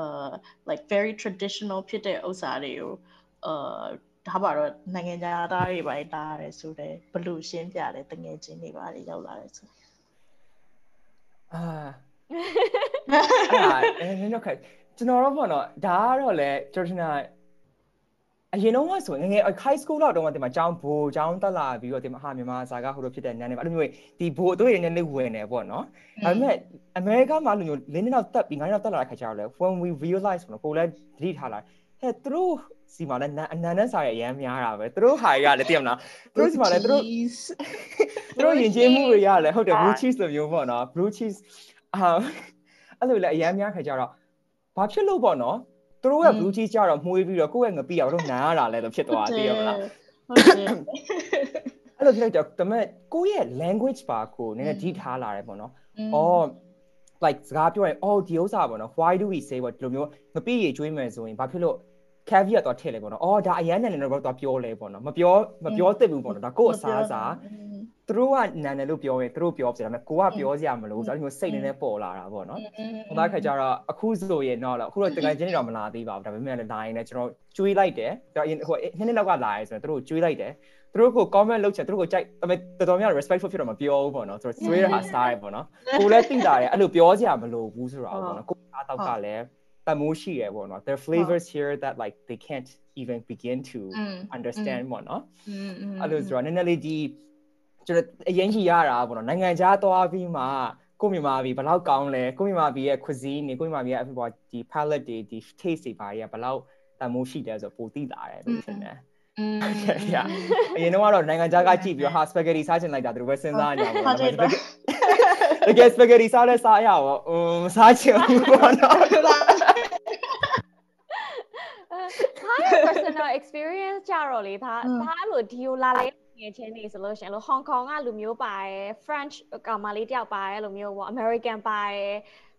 uh like very traditional ဖြစ်တဲ့ဥစ္စာတွေကို uh ဒါပါတော့နိုင်ငံသားတွေပါတားရတယ်ဆိုတော့ဘလို့ရှင်းပြတယ်တငယ်ချင်းတွေပါရောက်လာတယ်ဆိုအာအဲ့ဒါတော့ခက်ကျွန်တော်တော့ပေါ့နော်ဒါကတော့လေကျွန်တော် အရင်တော့ဆိုငငယ် high school လောက်တော့ဒီမှာကျောင်းဘိုးကျောင်းတက်လာပြီးတော့ဒီမှာဟာမြန်မာစာကဟိုလိုဖြစ်တဲ့နန်းနေပါအဲ့လိုမျိုးဒီဘိုးတို့ရနေနေဝင်နေပေါ့နော်ဒါပေမဲ့အမေရိကမှာလိုမျိုးလင်းနေတော့တက်ပြီးငါးရောက်တက်လာတဲ့ခါကျတော့လေ when we realize ပေါ့နော်ကိုလည်းသတိထားလာဟဲ့သူတို့စီမှာလည်းအနန္တစာရဲ့အရန်များတာပဲသူတို့ဟာရလည်းသိရမလားသူတို့စီမှာလည်းသူတို့သူတို့ယဉ်ကျေးမှုတွေရလည်းဟုတ်တယ် blue cheese လိုမျိုးပေါ့နော် blue cheese အာအဲ့လိုလည်းအရန်များခါကြတော့ဘာဖြစ်လို့ပေါ့နော် သူတို့ရဲ့ blue cheese ကြတော့မှုေးပြီးတော့ကိုယ့်ရဲ့ငပိအောင်တို့နားရတာလဲလို့ဖြစ်သွားတယ်သိရမလားဟုတ်တယ်အဲ့လိုဖြစ်လိုက်တော့ဒါပေမဲ့ကိုယ့်ရဲ့ language ပါကိုနည်းနည်းဒီထားလာတယ်ပေါ့နော်အော် like စကားပြောရင်အော်ဒီဥစ္စာပေါ့နော် why do we say ပေါ့ဒီလိုမျိုးငပိရေကျွေးမယ်ဆိုရင်ဘာဖြစ်လို့ caveat တော့ထည့်လဲပေါ့နော်အော်ဒါအရန်နန်နေတော့တော့ပြောလဲပေါ့နော်မပြောမပြောသင့်ဘူးပေါ့နော်ဒါကိုယ့်အစားအစာ သူတို့ကနန်တယ်လို့ပြောရင်သူတို့ပြောပြတယ်ဒါပေမဲ့ကိုကပြောစရာမလိုဘူးဆိုတော့စိတ်နည်းနည်းပေါ်လာတာပေါ့နော်ဟိုသားခါကျတော့အခုဆိုရင်တော့အခုတော့တကယ်ချင်းတော့မလာသေးပါဘူးဒါပေမဲ့လည်းလာရင်လည်းကျွန်တော်ကျွေးလိုက်တယ်ဒါဟိုနှစ်နှစ်လောက်ကလာရဲဆိုတော့သူတို့ကျွေးလိုက်တယ်သူတို့ကို comment လုပ်ချက်သူတို့ကိုကြိုက်ဒါပေမဲ့တော်တော်များ respectful ဖြစ်တော့မပြောဘူးပေါ့နော်သူတို့ဆွေးရတာစားရပေါ့နော်ကိုလည်းသိတာတယ်အဲ့လိုပြောစရာမလိုဘူးဆိုတော့ပေါ့နော်ကိုအားတော့ကလည်းတမိုးရှိရပေါ့နော် there are flavors here that like they can't even begin to understand ပေါ့နော်အဲ့လိုဆိုတော့နည်းနည်းလေးဒီ ကျွန်တော်အရင်ကြီးရတာပေါ့နော်နိုင်ငံခြားသွားပြီးမှကိုမြန်မာပြည်ဘယ်လောက်ကောင်းလဲကိုမြန်မာပြည်ရဲ့ cuisine နေကိုမြန်မာပြည်ရဲ့အပေါ်ဒီ palate တွေဒီ taste တွေဘာတွေကဘယ်လောက်တန်မိုးရှိတယ်ဆိုပိုသိတာတယ်လို့ထင်တယ်ဟုတ်ကဲ့ရအရင်တော့နိုင်ငံခြားကကြည့်ပြီးဟာ spaghetti စားချင်လိုက်တာသူတို့ပဲစဉ်းစားနေအောင်ပါတကယ် spaghetti စားလဲစားရအောင်อืมစားချင်ဘူးပေါ့နော်ဟာ personal experience ကြတော့လေဒါဒါအဲ့လိုဒီကိုလာလဲ ငယ်ချင်းနေဆိုလို့ရှင်လို့ Hong Kong ကလူမျိုးပါတယ် French ကောင်မလေးတယောက်ပါတယ်လို့မျိုးပေါ့ American ပါတယ်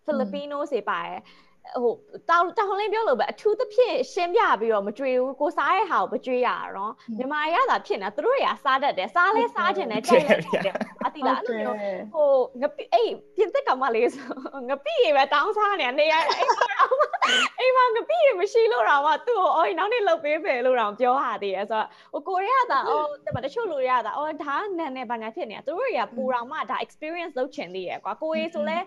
Filipino တွေပါတယ် ဟိုတောင်းတောင်းလင်းပြောလို့ပဲအထူးသဖြင့်ရှင်းပြပြီးတော့မကြွေဘူးကိုစားရဲ့ဟာကိုမကြွေရတော့မြန်မာရတာဖြစ်နေတာသူတို့တွေကစားတတ်တယ်စားလဲစားခြင်းနဲ့ကြိုက်တယ်အတိလားအဲ့လိုဟိုငပိအေးပြင်သစ်ကောင်မလေးဆိုငပိရေပဲတောင်းစားနေနေရအိမ်မှာအိမ်မှာငပိရေမရှိလို့တော့မှသူ့ကိုအော်နောက်နေ့လုတ်ပေးမယ်လို့တော့ပြောဟာသေးတယ်ဆိုတော့ဟိုကိုရီးယားကအော်တမတချို့လူတွေကအော်ဒါနန်နေဘာညာဖြစ်နေတာသူတို့တွေကပူတော်မှဒါ experience လုပ်ချင်သေးရယ်ကွာကိုရီးဆိုလဲ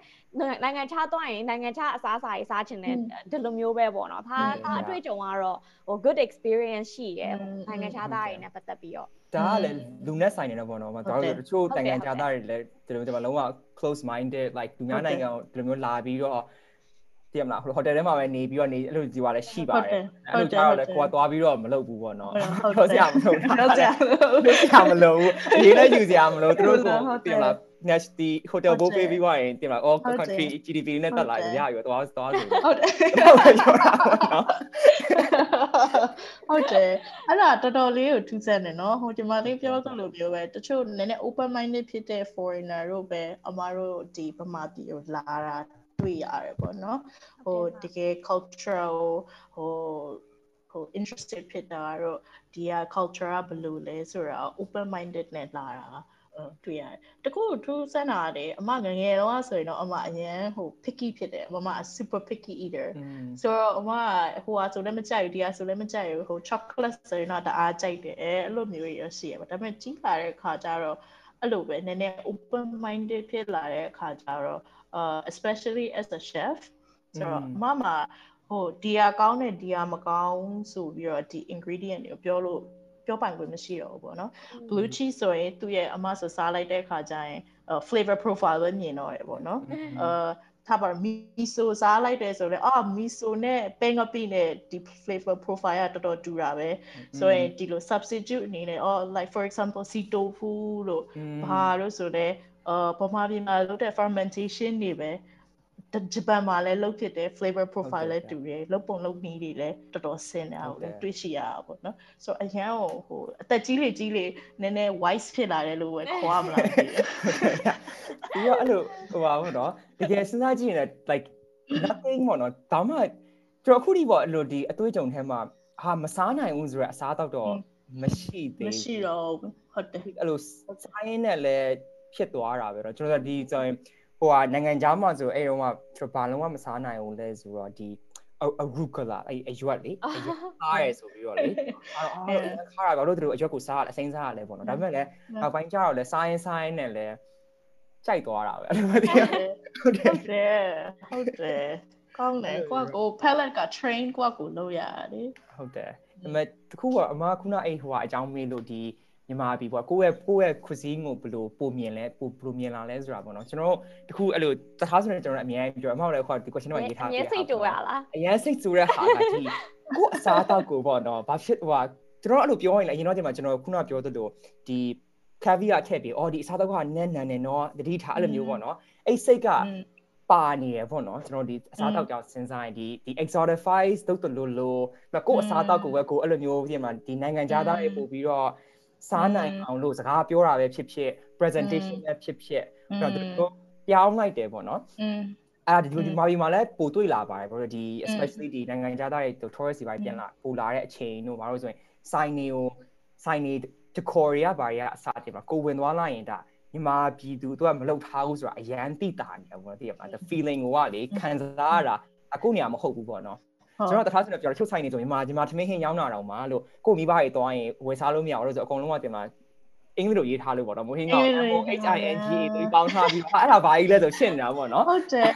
နိုင်ငံခြားသွားရင်နိုင်ငံခြားအစားအစာတွေစားချင်တယ်ဒီလိုမျိုးပဲပေါ့နော်ဒါဒါအတွေ့အကြုံကတော့ဟို good experience ရှိရယ်နိုင်ငံခြားသားတွေနဲ့ပတ်သက်ပြီးတော့ဒါကလည်းလူနဲ့ဆိုင်နေတော့ပေါ့နော်မတော်တချို့နိုင်ငံခြားသားတွေလည်းဒီလိုမျိုးလုံးဝ close minded like သူများနိုင်ငံကိုဒီလိုမျိုးလာပြီးတော့သိရမလားဟိုတယ်ထဲမှာပဲနေပြီးတော့နေအဲ့လိုဒီပါလဲရှိပါတယ်အဲ့လိုကြတော့လေကိုကသွားပြီးတော့မလုပ်ဘူးပေါ့နော်ဟုတ်ဆရာမလုပ်ဘူးဟုတ်ဆရာဆရာမလုပ်ဘူးရေးလည်းယူစရာမလိုသူတို့ကသိရမလား next ဒီ hotel book ပေးပြီးွားရင်တင်လာ all country GDP နဲ့တက်လာရရရောသွားသွားဆိုဟုတ်တယ်ဟုတ်တယ်ပြောတာပေါ့နော်ဟုတ်တယ်အဲ့ဒါတော်တော်လေးကိုထူးဆန်းတယ်နော်ဟိုဒီမှာလေးပြောသလိုမျိုးပဲတချို့နည်းနည်း open minded ဖြစ်တဲ့ foreigner တို့ပဲအမတို့ဒီဗမာပြည်ကိုလာတာတွေ့ရတယ်ပေါ့နော်ဟိုတကယ် cultural ဟိုဟို interested ဖြစ်တာတော့ဒီက culture ကဘယ်လိုလဲဆိုတာ open minded နဲ့လာတာ တွေ့ရတယ်တကူထူးဆန်းတာတယ်အမငငယ်တော့ဆိုရင်တော့အမအရင်ဟို picky ဖြစ်တယ်အမ super picky eater ဆိုတော့အမဟိုဟာဆိုလည်းမကြိုက်ဘူးဒီဟာဆိုလည်းမကြိုက်ဘူးဟို chocolate ဆိုရင်တော့တအားကြိုက်တယ်အဲ့လိုမျိုးရရှိရပါဒါပေမဲ့ကြီးလာတဲ့ခါကျတော့အဲ့လိုပဲနည်းနည်း open minded ဖြစ်လာတဲ့အခါကျတော့ uh especially as a chef ဆိုတော့မမဟိုဒီဟာကောင်းတယ်ဒီဟာမကောင်းဆိုပြီးတော့ဒီ ingredient တွေကိုပြောလို့ ပြောပိုင်ခွင့်မရှိတော့ဘူးပေါ့နော် blue cheese ဆိုရင်သူ့ရဲ့အမဆိုစားလိုက်တဲ့အခါကျရင် flavor profile ပဲမြင်တော့ရပေါ့နော်အာထားပါမီဆိုစားလိုက်တယ်ဆိုတော့အာမီဆိုနဲ့ပင်ကပိနဲ့ဒီ flavor profile ကတော်တော်တူတာပဲဆိုရင်ဒီလို substitute အနေနဲ့ or like for example sea tofu လို့ဘာလို့ဆိုတော့အာပမာပြည်မှာလုပ်တဲ့ fermentation တွေပဲ ဂျပန်မှာလည်းလုပ်ဖြစ်တယ် flavor profile လည်းတူတယ်လုပ်ပုံလုပ်နည်းတွေလည်းတော်တော်ဆင်းတယ်ဟုတ်တယ်တွေ့ရှိရတာပေါ့နော်ဆိုတော့အရန်ဟိုအသက်ကြီးလေကြီးလေနည်းနည်း wise ဖြစ်လာတယ်လို့ပဲခေါ်ရမလားမသိဘူးပြီးတော့အဲ့လိုဟိုပါဘောနော်တကယ်စဉ်းစားကြည့်ရင်လည်း like nothing ပေါ့နော်ဒါမှကျွန်တော်အခုဒီပေါ့အဲ့လိုဒီအသွေးကြုံထဲမှာဟာမစားနိုင်ဘူးဆိုရအစားတော့တော့မရှိသေးဘူးမရှိတော့ဟုတ်တယ်အဲ့လိုစားရင်းနဲ့လည်းဖြစ်သွားတာပဲတော့ကျွန်တော်ကဒီဆိုရင် ဟိုဟာနိုင်ငံခြားမှာဆိုအဲ့တော့မှကျွန်တော်ဘာလုံးဝမစားနိုင်ဘူးလဲဆိုတော့ဒီအရူကလာအဲ့အရွက်လေအရွက်စားရဲဆိုပြီးတော့လေအဲ့တော့ခါရဘာလို့တို့အရွက်ကိုစားရအစိမ်းစားရလဲပေါ့နော်ဒါပေမဲ့လည်းနောက်ပိုင်းကျတော့လည်းစားရင်စားရင်နဲ့လည်းကြိုက်သွားတာပဲအဲ့လိုမသိဘူးဟုတ်တယ်ဟုတ်တယ်ကောင်းတယ်ကိုကကို palette က train ကိုကကိုလုပ်ရတယ်ဟုတ်တယ်ဒါပေမဲ့တခုကအမခုနအဲ့ဟိုအကြောင်းမေးလို့ဒီ မြန်မာပြည်ပေါ့ကိုယ့်ရဲ့ကိုယ့်ရဲ့ cuisine ကိုဘယ်လိုပုံမြင်လဲပိုဘယ်လိုမြင်လာလဲဆိုတာပေါ့နော်ကျွန်တော်တို့တခုအဲ့လိုတထားဆိုရင်ကျွန်တော်အများကြီးပြောအမောက်လည်းခေါ်ဒီ question တော့ရေးထားပြအရင်စိတ်တူရလားအရင်စိတ်တူရဟာကဒီကိုအစားတောက်ကိုပေါ့နော်ဘာဖြစ်ဟိုဟာကျွန်တော်အဲ့လိုပြောရင်လည်းအရင်တော့ဒီမှာကျွန်တော်ခုနပြောသလိုဒီ caviar ထည့်ပြီးအော်ဒီအစားတောက်ကနန်းနန်းနေနော်တတိထားအဲ့လိုမျိုးပေါ့နော်အဲ့စိတ်ကပါနေရပေါ့နော်ကျွန်တော်ဒီအစားတောက်ကြောင့်စဉ်းစားရင်ဒီဒီ exotifies တုတ်တလို့လို့ကိုအစားတောက်ကိုပဲကိုအဲ့လိုမျိုးပြင်မှာဒီနိုင်ငံခြားသားတွေပို့ပြီးတော့ စားနိုင်အောင်လို့စကားပြောတာပဲဖြစ်ဖြစ် presentation ပဲဖြစ်ဖြစ်အဲ့တော့သူတို့ပြောင်းလိုက်တယ်ပေါ့နော်อืมအဲ့ဒါဒီဒီမာဘီမှာလည်းပိုတွေ့လာပါတယ်ဘာလို့ဒီ especially ဒီနိုင်ငံခြားသားတွေ tourist တွေပြန်လာပိုလာတဲ့အချိန်တို့ဘာလို့ဆိုရင် sign တွေကို sign တွေ decor တွေကဘာတွေကအစားတင်ပါကိုဝင်သွားလိုက်ရင်ဒါညီမပြည်သူတို့ကမလုပ်ထားဘူးဆိုတာအရန်တိတာနေတယ်ပေါ့သိရပါ the feeling ကိုကလေခံစားရတာအခုနေရာမဟုတ်ဘူးပေါ့နော် ကျွန်တော်တခါဆိုတော့ပြောချုပ်ဆိုင်နေဆိုရင်မာဒီမှာထမင်းဟင်းရောင်းတာတော့မှာလို့ကိုမိဘတွေသွားရင်ဝယ်စားလို့မရဘူးလို့ဆိုအကုန်လုံးကတင်မှာအင်္ဂလိပ်လိုရေးထားလို့ပေါ့နော်မိုးဟင်းက H I N G တွေပေါင်းထားပြီးအဲ့ဒါဘာကြီးလဲဆိုရှင်းနေတာပေါ့နော်ဟုတ်တယ်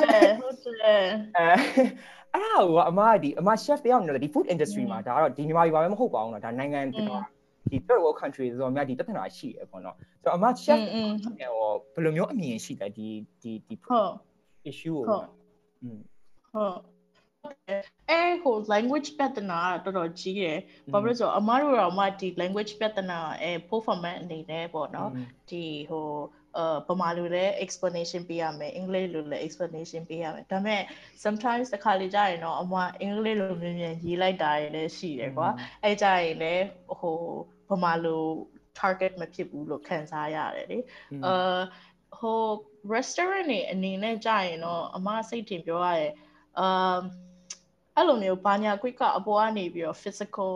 ဟုတ်တယ်အဲအဲ့ဒါကအမဒီအမ chef တယောက်နေတယ်ဒီ food industry မှာဒါကတော့ဒီမြန်မာပြည်ပါပဲမဟုတ်ပါဘူးနော်ဒါနိုင်ငံတကာဒီ third world country ဆိုတော့မြတ်ဒီပြဿနာရှိရပေါ့နော်ဆိုတော့အမ chef ဟိုဘယ်လိုမျိုးအမြင်ရှိလဲဒီဒီဒီ issue ကိုဟုတ်ဟုတ် အဲဟို language ပြဿနာကတော်တော်ကြီးရယ်ဘာဖြစ်လို့ဆိုတော့အမတို့တော့မှဒီ language ပြဿနာအဲ full format အနေနဲ့ပေါ့နော်ဒီဟိုအပမာလိုလည်း explanation ပေးရမယ်အင်္ဂလိပ်လိုလည်း explanation ပေးရမယ်ဒါပေမဲ့ sometimes တစ်ခါလေကြာရင်တော့အမအင်္ဂလိပ်လိုမြန်မြန်ရေးလိုက်တာလည်းရှိတယ်ကွာအဲကြာရင်လည်းဟိုပမာလို target မဖြစ်ဘူးလို့ခံစားရတယ်လေအာဟို restaurant နေအနေနဲ့ကြာရင်တော့အမစိတ်တင်ပြောရရဲ့အမ် အဲ့လိုမျိုးဘာညာ quick ကအပေါ်ကနေပြီးတော့ physical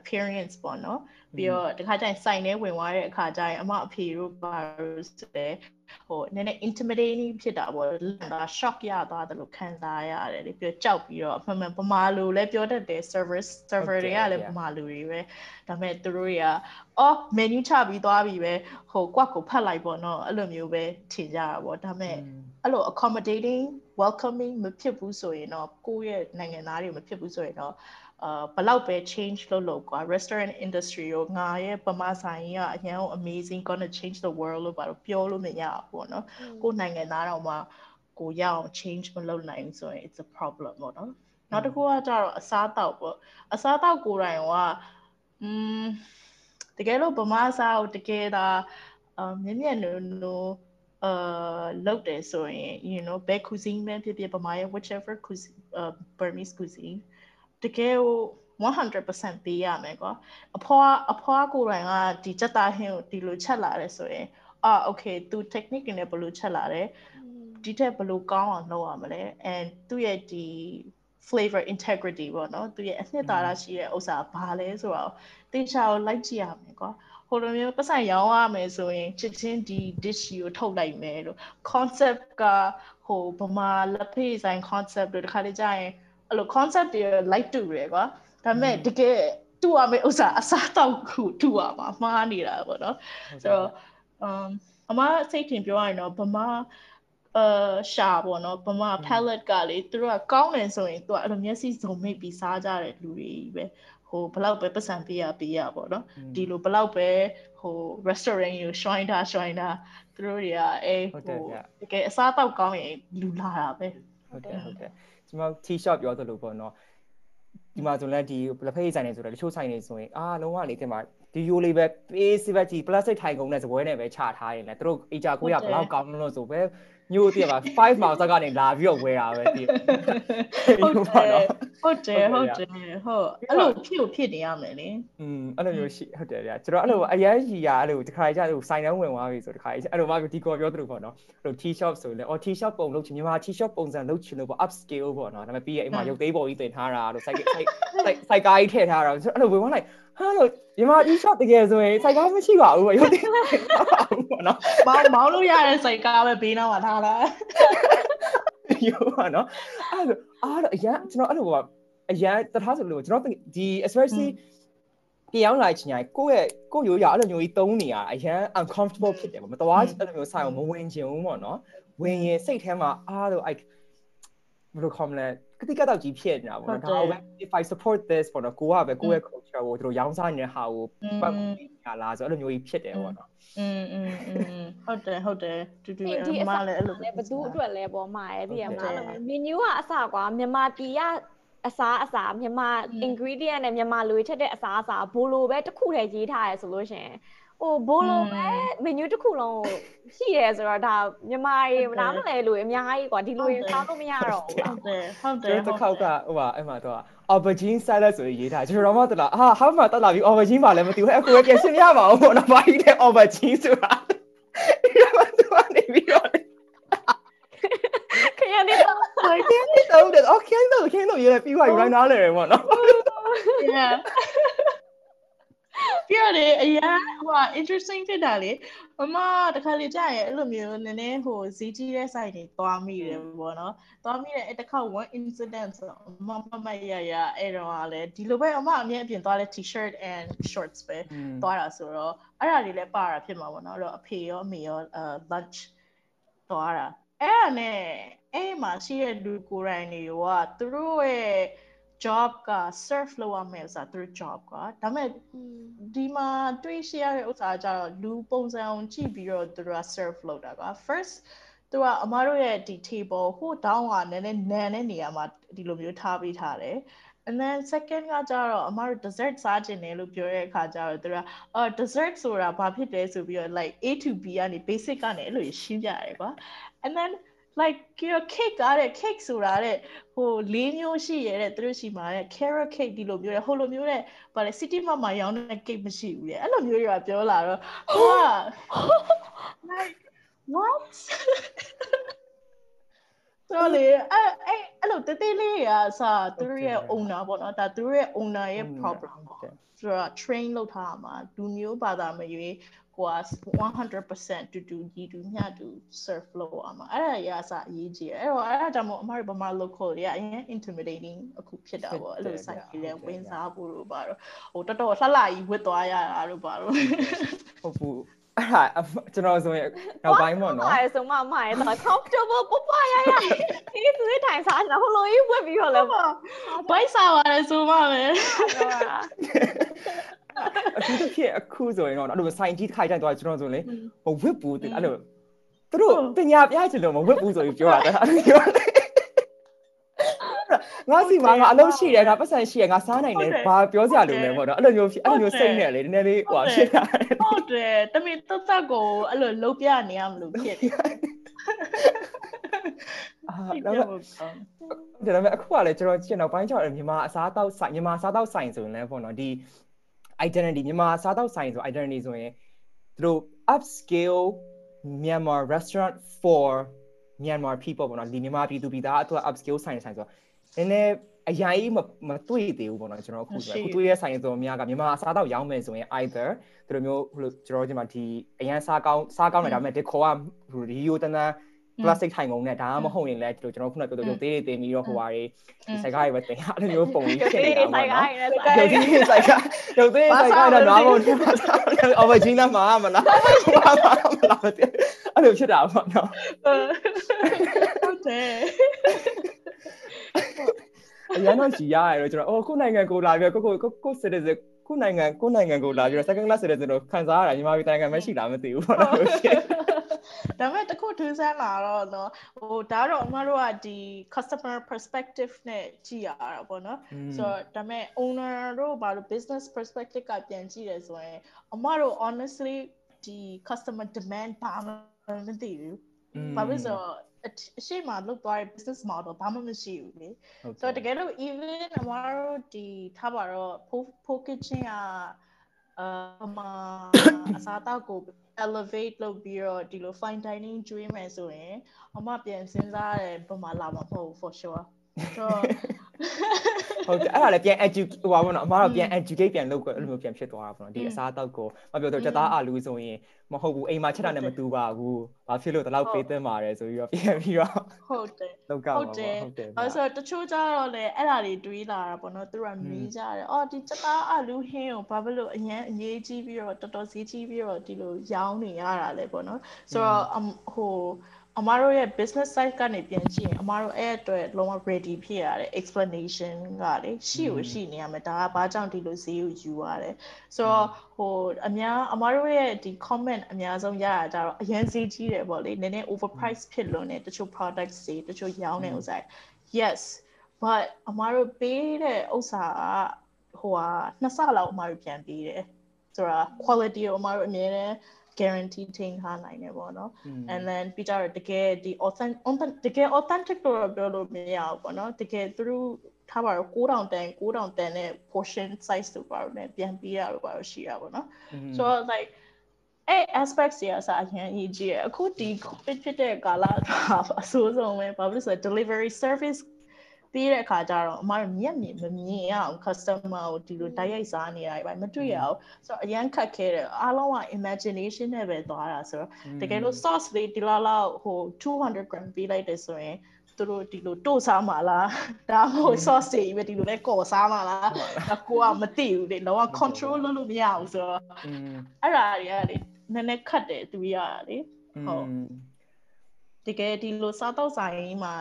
appearance ပေါ့နော်ပြီးတော့တခါကျရင်စိုင်ထဲဝင်သွားတဲ့အခါကျရင်အမအဖေတို့ဘာလို့ဆိုလဲဟိုနည်းနည်း intimidating ဖြစ်တာပေါ့လန်တာ shock ရသွားတယ်လို့ခံစားရတယ်လေပြီးတော့ကြောက်ပြီးတော့အမှန်မှန်ပမာလိုလဲပြောတတ်တယ် service server တွေကလည်းပမာလိုတွေပဲဒါပေမဲ့သူတို့တွေကအော် menu ချပြီးသွားပြီပဲဟိုကွက်ကိုဖတ်လိုက်ပေါ့နော်အဲ့လိုမျိုးပဲထင်ကြတာပေါ့ဒါပေမဲ့အဲ့လို accommodating welcoming မဖြစ်ဘူးဆိုရင်တော့ကိုယ့်ရဲ့နိုင်ငံသားတွေမဖြစ်ဘူးဆိုရင်တော့အာဘလောက်ပဲ change လုပ်လို့ကွာ restaurant industry ရောငါရဲ့ပမာဆိုင်ကြီးကအရင် amazing gonna change the world လို့ပါတော့ပြောလို့မရဘူးပေါ့နော်ကိုယ်နိုင်ငံသားတော့မှကိုရအောင် change မလုပ်နိုင်ဘူးဆိုရင် it's a problem ပေါ့နော်နောက်တစ်ခုကကြတော့အစားတောက်ပေါ့အစားတောက်ကိုယ်တိုင်ကอืมတကယ်လို့ဗမာစားကိုတကယ်ဒါအမြင့်မြတ်နိုးနိုး အာလုပ်တယ်ဆိုရင် you know ဘယ် cuisine ပဲဖြစ်ဖြစ်ဗမာရဲ့ whichever cuisine uh Burmese cuisine တကယ်ကို100%ပေးရမယ်ကွာအဖွားအဖွားကိုယ်တိုင်ကဒီစက်သားဟင်းကိုဒီလိုချက်လာတယ်ဆိုရင်အာ okay သူ technique တွေနဲ့ဘယ်လိုချက်လာတယ်ဒီထက်ဘယ်လိုကောင်းအောင်လုပ်ရမလဲ and သူ့ရဲ့ဒီ flavor integrity ပေါ့နော်သူရဲ့အနှစ်သာရရှိတဲ့ဥစ္စာဘာလဲဆိုတော့တေချာကိုလိုက်ကြည့်ရမယ်ကွာ ဟိုလိုမျိုးပတ်စံရောင်းရမယ်ဆိုရင်ချစ်ချင်းဒီ dish ကိုထုတ်လိုက်မယ်လို့ concept ကဟိုဗမာလက်ဖေးဆိုင် concept တို့တခါလေကြာရင်အဲ့လို concept တွေ like တူရယ်ကွာဒါပေမဲ့တကယ်တူရမယ့်ဥစ္စာအစားတောက်ခုတူရမှာမှားနေတာပေါ့နော်ဆိုတော့ um အမစိတ်ထင်ပြောရရင်တော့ဗမာအာရှာပေါ့နော်ဗမာ palette ကလေသူတို့ကကောင်းတယ်ဆိုရင်သူကအဲ့လိုမျက်စိစုံမိတ်ပြီးစားကြတဲ့လူတွေပဲ ဟိုဘလောက်ပဲပတ်စံပေးရပေးရပေါ့နော်ဒီလိုဘလောက်ပဲဟို restaurant ကို shrine တာ shrine တာသူတို့တွေကအဲဟိုတကယ်အစားတောက်ကောင်းရင်လူလာတာပဲဟုတ်တယ်ဟုတ်တယ်ကျွန်တော် tea shop ပြောသလိုပေါ့နော်ဒီမှာဆိုလည်းဒီလက်ဖက်ရည်ဆိုင်နေဆိုတော့တချို့ဆိုင်နေဆိုရင်အာလုံးဝလေတင်မှာဒီယိုလေးပဲပေးစီဘက်ကြီး plastic ထိုင်ကုန်နဲ့စပွဲနဲ့ပဲချထားရင်လည်းသူတို့အေဂျာကိုရဘလောက်ကောင်းလို့ဆိုပဲ မျိုးတည်းပါ5 miles ကနေလာပြီးတော့ဝယ်တာပဲတည်ဟုတ်တယ်ဟုတ်တယ်ဟုတ်တယ်ဟုတ်အဲ့လိုဖြစ်ဖြစ်နေရမယ်လေอืมအဲ့လိုမျိုးရှိဟုတ်တယ်ဗျာကျွန်တော်အဲ့လိုအရန်ကြီးရအဲ့လိုတခါကြအဲ့လိုစိုင်တန်းဝင်သွားပြီဆိုတခါအဲ့လိုမှဒီကောပြောသလိုပေါ့နော်အဲ့လို T shop ဆိုရင်အော် T shop ပုံလုပ်ချင်မြန်မာ T shop ပုံစံလုပ်ချင်လို့ပေါ့ upscale ပေါ့နော်ဒါပေမဲ့ပြီးရဲ့အိမ်မှာရုပ်သေးပေါ်ကြီးတင်ထားတာလို့ site site site ကားကြီးထည့်ထားတာအဲ့လိုဝင်သွားလိုက် ဟာလို့မြန်မာ e-shop တကယ်ဆိုရင်စိုက်ကားမရှိပါဘူးရုပ်တင်ပါဘူးပေါ့နော်မောင်းမောင်းလို့ရတဲ့စိုက်ကားပဲဘေးနားမှာထားလာရောပါနော်အဲ့လိုအားတော့အရန်ကျွန်တော်အဲ့လိုကအရန်တထားဆိုလို့ကျွန်တော်ဒီ especially ပြောင်းလာချင်ရင်ကိုယ့်ရဲ့ကိုယ့်ရိုးရာအဲ့လိုမျိုးကြီးတုံးနေရအရန် uncomfortable ဖြစ်တယ်ပေါ့မတော်အဲ့လိုမျိုးဆိုင်အောင်မဝင်ချင်ဘူးပေါ့နော်ဝင်ရင်စိတ်ထဲမှာအားလို့အဲ့ ဘယ်လိုခေါ်မလဲကတိကတော့ကြီးဖြစ်နေတာပေါ့နော်ဒါပဲ if i support this ပေါ့နော်ကိုကပဲကိုယ့်ရဲ့ culture ကိုတို့ရောင်းစားနေတဲ့ဟာကိုပတ်ရလားဆိုအဲ့လိုမျိုးကြီးဖြစ်တယ်ပေါ့နော်อืมอืมอืมဟုတ်တယ်ဟုတ်တယ်တူတူအမလည်းအဲ့လိုပဲဘသူအတွက်လဲပေါ့မှာရဲ့ဒီကမှာ menu ကအစကွာမြန်မာပြည်ကအစားအစာမြန်မာ ingredient နဲ့မြန်မာလူတွေထက်တဲ့အစားအစာဘိုလိုပဲတစ်ခုတည်းရေးထားရဆိုလို့ရှင် ဟိုဘိုလိုပဲ menu တစ်ခုလုံးကိုရှိရဲဆိုတော့ဒါမြန်မာတွေမနာမလဲလို့အများကြီးကွာဒီလိုရင်စားလို့မရတော့ဘူးဟုတ်တယ်ဟုတ်တယ်တစ်ခေါက်ကဟိုပါအဲ့မှာတော့ aubergine salad ဆိုရေးထားကျွန်တော်မှတက်လာအာဟာမှတက်လာပြီ aubergine ပါလည်းမသိဘူးအဲ့ကိုပဲပြင်ဆင်ရပါအောင်ပေါ့နော်ဘာကြီးလဲ aubergine ဆိုတာဒီမှာတော့နေပြီးတော့ခင်ဗျားနေတော့ခင်ဗျားနေတော့ okay တော့ခင်ဗျားတို့ရေးလိုက်ပြီးွားယူ right now လဲပေါ့နော် yeah ပြရတယ်အရင်ဟို interesting ဖြစ်တာလေမမတခါလေကြာရဲ့အဲ့လိုမျိုးနည်းနည်းဟိုဈေးကြီးတဲ့ site တွေသွားမိတယ်ပေါ့နော်သွားမိတယ်အဲ့တစ်ခါ one incident ဆိုမမမရရအဲ့တော့လည်းဒီလိုပဲအမအမြဲအပြင်သွားလဲ t-shirt and shorts ပဲသွားတာဆိုတော့အဲ့ဒါတွေလည်းပါတာဖြစ်မှာပေါ့နော်အဲ့တော့အဖေရောအမေရော lunch သွားတာအဲ့ဒါနဲ့အဲ့မှာရှိတဲ့လူကိုယ်တိုင်တွေကသူတို့ရဲ့ job က serve လုပ်ရမယ်ဆိုတာသူတို့ job ကဒါပေမဲ့ဒီမှာတွေ့ရှိရတဲ့ဥစ္စာကြတော့လူပုံစံအောင်ကြည့်ပြီးတော့သူတို့က serve လုပ်တာက first သူကအမတို့ရဲ့ဒီ table ဟိုတောင်းကနည်းနည်းနန်တဲ့နေရာမှာဒီလိုမျိုးထားပေးထားတယ် and then second ကကြတော့အမတို့ dessert စားခြင်းတယ်လို့ပြောတဲ့အခါကျတော့သူကအော် dessert ဆိုတာဘာဖြစ်လဲဆိုပြီးတော့ like A to B ကနေ basic ကနေအဲ့လိုရှင်းပြရတယ်ကွာ and then like က cake ကတဲ့ cake ဆိုတာတဲ့ဟိုလေးမျိုးရှိရတဲ့သူတို့ရှိမှာတဲ့ carrot cake ဒီလိုမျိုးတဲ့ဟိုလိုမျိုးတဲ့ဗာလေ city mart မှာရောင်းတဲ့ cake မရှိဘူးတဲ့အဲ့လိုမျိုးတွေကပြောလာတော့ဟိုက like what တော့လေအဲ့အဲ့အဲ့လိုတေးသေးလေးရာစာသူတို့ရဲ့ owner ပေါ့နော်ဒါသူတို့ရဲ့ owner ရဲ့ problem ပေါ့ဆိုတော့ train လုပ်ထားမှာလူမျိုးဘာသာမရွေး ကိုက100%တူတူညီတူမျှတူ surf flow အမှာအဲ့ဒါရအစအရေးကြီးတယ်အဲ့တော့အဲ့ဒါကြောင့်မို့အမတို့ဗမာ local တွေကအရင် intimidating အခုဖြစ်တာပေါ့အဲ့လို site တွေလည်းဝင်စားဖို့လို့ပါတော့ဟိုတော်တော်လှလှကြီးဝစ်သွားရတာလို့ပါတော့ဟုတ်ဘူးအဲ့ဒါကျွန်တော်ဆိုရင်နောက်ပိုင်းပေါ့နော်အဲ့ဆိုမှမရဲ့တော့ comfortable ပပရရဒီသူထိုင်စားနေတာဟိုလိုကြီးဝက်ပြီးတော့လည်းဘိုက်စားပါတယ်ဆိုမှပဲ အခုတစ်ခေတ်အခုဆိုရင်တော့အဲ့လိုစိုင်ကြီးခိုင်တိုင်းသွားကျွန်တော်ဆိုရင်မဝစ်ဘူးအဲ့လိုသူတို့ပညာပြချင်လို့မဝစ်ဘူးဆိုပြီးပြောတာအဲ့လိုပြောငါစီမှာငါအလုပ်ရှိတယ်ငါပတ်စံရှိရငါစားနိုင်တယ်ဘာပြောစရာလိုလဲပေါ့နော်အဲ့လိုမျိုးအဲ့လိုမျိုးစိတ်နဲ့လေနည်းနည်းလေးဟိုဖြစ်တာဟုတ်တယ်တမင်တက်တက်ကိုအဲ့လိုလုံးပြနေရမလို့ဖြစ်တယ်ဒါပေမဲ့ဒါပေမဲ့အခုကလည်းကျွန်တော်ကျင်တော့ပိုင်းချောက်မြန်မာအစားတောက်ဆိုင်မြန်မာအစားတောက်ဆိုင်ဆိုရင်လည်းပေါ့နော်ဒီ identity မြန်မာအစားတောက်ဆိုင်ဆို identity ဆိုရင်သူတို့ upscale Myanmar restaurant for Myanmar people ပေါ့နော်ဒီမြန်မာပြည်သူပြည်သားအတွက် upscale ဆိုင်ဆိုင်ဆိုတော့နည်းနည်းအရင်ကြီးမတွေ့သေးဘူးပေါ့နော်ကျွန်တော်အခုဆိုအခုတွေ့ရဆိုင်ဆိုများကမြန်မာအစားတောက်ရောင်းမယ်ဆိုရင် either သူတို့မျိုးဟိုကျွန်တော်ဒီမှာဒီအရန်စားကောင်းစားကောင်းတယ်ဒါပေမဲ့ဒီခေါ်ကဟိုရီယိုတန်းတန်း plastic ထိုင်ကုန်နဲ့ဒါမှမဟုတ်ရင်လည်းဒီလိုကျွန်တော်ခုနပြောပြောသေးသေးတင်ပြီးတော့ဟိုဟာတွေဒီဆိုင်ကားတွေပဲတင်အဲ့လိုမျိုးပုံကြီးဖြစ်နေတာပေါ့နော်ရုပ်သေးဆိုင်ကားရုပ်သေးဆိုင်ကားတော့နားမုံထမှာအော်မဂျင်းလာမှာမလားဘာမှမလားအဲ့လိုဖြစ်တာပေါ့နော်ဟုတ်တယ်အရန်တော့ကြည်ရတယ်လို့ကျွန်တော်အော်ကိုနိုင်ငံကိုလာပြီးကိုကိုကို citizen ကိုနိုင်ငံကိုနိုင်ငံကိုလာပြီး second class citizen တို့ခံစားရတာညီမပြည်နိုင်ငံမရှိလားမသိဘူးပေါ့နော်ဒါပေမဲ့တခုထူးဆန်းလာတော့နော်ဟိုဒါတော့အမတို့ကဒီ customer perspective နဲ့ကြည့်ရတာပေါ့နော်ဆိုတော့ဒါပေမဲ့ owner တို့ဘာလို့ business perspective ကပြန်ကြည့်တယ်ဆိုရင်အမတို့ honestly ဒီ customer demand ဘာမှမသိဘူးဘာလို့ဆိုတော့ အရှိမလုပ်သွားတဲ့ business model ဘာမှမရှိဘူးလေဆိုတော့တကယ်လို့ even အမတို့ဒီထားပါတော့ pool kitchen ကအာမအစားတောက်ကို elevate လုပ်ပြီးတော့ဒီလို fine dining ကျွေးမယ်ဆိုရင်အမပြန်စဉ်းစားရတယ်ဘယ်မှာလာမှာမဟုတ် for sure တော့ ဟုတ်တယ်အဲ့ဒါလည်းပြန် educate ဟိုပါဘောနော်အမတော့ပြန် educate ပြန်လုပ်ကိုအဲ့လိုမျိုးပြန်ဖြစ်သွားတာပေါ့နော်ဒီအစားအသောက်ကိုမပြောတော့ကြက်သားအာလူဆိုရင်မဟုတ်ဘူးအိမ်မှာချက်တာနဲ့မတူပါဘူးဘာဖြစ်လို့ဒီလောက်ပေးသင့်ပါတယ်ဆိုပြီးတော့ပြန်ပြီးတော့ဟုတ်တယ်လောက်ကဟုတ်တယ်ဟုတ်တယ်အဲ့ဆိုတချို့ကြတော့လေအဲ့ဒါတွေတွေးလာတာပေါ့နော်သူကမေးကြတယ်အော်ဒီကြက်သားအာလူဟင်းကိုဘာဖြစ်လို့အရင်အရေးကြီးပြီးတော့တော်တော်ဈေးကြီးပြီးတော့ဒီလိုရောင်းနေရတာလဲပေါ့နော်ဆိုတော့ဟို အမားတို့ရဲ့ business side ကနေပြန်ကြည့်ရင်အမားတို့အဲ့အတွက်လုံးဝ ready ဖြစ်ရတယ် explanation ကလေရှိကိုရှိနေရမယ်ဒါကဘာကြောင့်ဒီလိုဈေးကိုယူရတယ်ဆိုတော့ဟိုအများအမားတို့ရဲ့ဒီ comment အများဆုံးရတာကြတော့အရင်ဈေးကြီးတယ်ပေါ့လေနည်းနည်း overprice ဖြစ်လွန်းတယ်တချို့ products တွေတချို့ရောင်းတဲ့ဥစ္စာ yes but အမားတို့ပေးတဲ့ဥစ္စာကဟိုဟာနှစ်ဆလောက်အမားတို့ပြန်ပေးတယ်ဆိုတော့ quality ကိုအမားတို့အများနဲ့ guarantee ထိန်းထားနိုင်တယ်ပေါ့နော် and then ပြီးကြတော့တကယ်ဒီ authentic တကယ် authentic လို့ပြောလို့မရဘူးပေါ့နော်တကယ်သူတို့ထားပါတော့9000တန်9000တန်နဲ့ portion size တို့ပါတော့ねပြန်ပြီးရလို့ပါတော့ရှိရပါတော့ so like အဲ့ aspects တွေအစားအရင်အရေးကြီးရအခုဒီ covid ဖြစ်တဲ့ကာလကအဆိုးဆုံးပဲဘာဖြစ်လို့ဆိုတော့ delivery service ပြီးတဲ့အခါကျတော့အမတို့မျက်မြင်မမြင်ရအောင် customer ကိုဒီလိုတိုက်ရိုက်စားနေတာပဲမတွေ့ရအောင်ဆိုတော့အရန်ခက်ခဲတယ်အားလုံးက imagination နဲ့ပဲသွားတာဆိုတော့တကယ်လို့ sauce လေးဒီလောက်လောက်ဟို200 gram ပေးလိုက်တယ်ဆိုရင်သူတို့ဒီလိုတို့စားမှာလားဒါမှမဟုတ် sauce တွေပဲဒီလိုလဲကော်စားမှာလားကိုကမသိဘူးလေလောက control လုပ်လို့မရဘူးဆိုတော့အဲ့ဒါတွေကလေနည်းနည်းခတ်တယ်သူရတာလေဟုတ်တကယ်ဒီလိုစားတော့ဆိုင်မှာ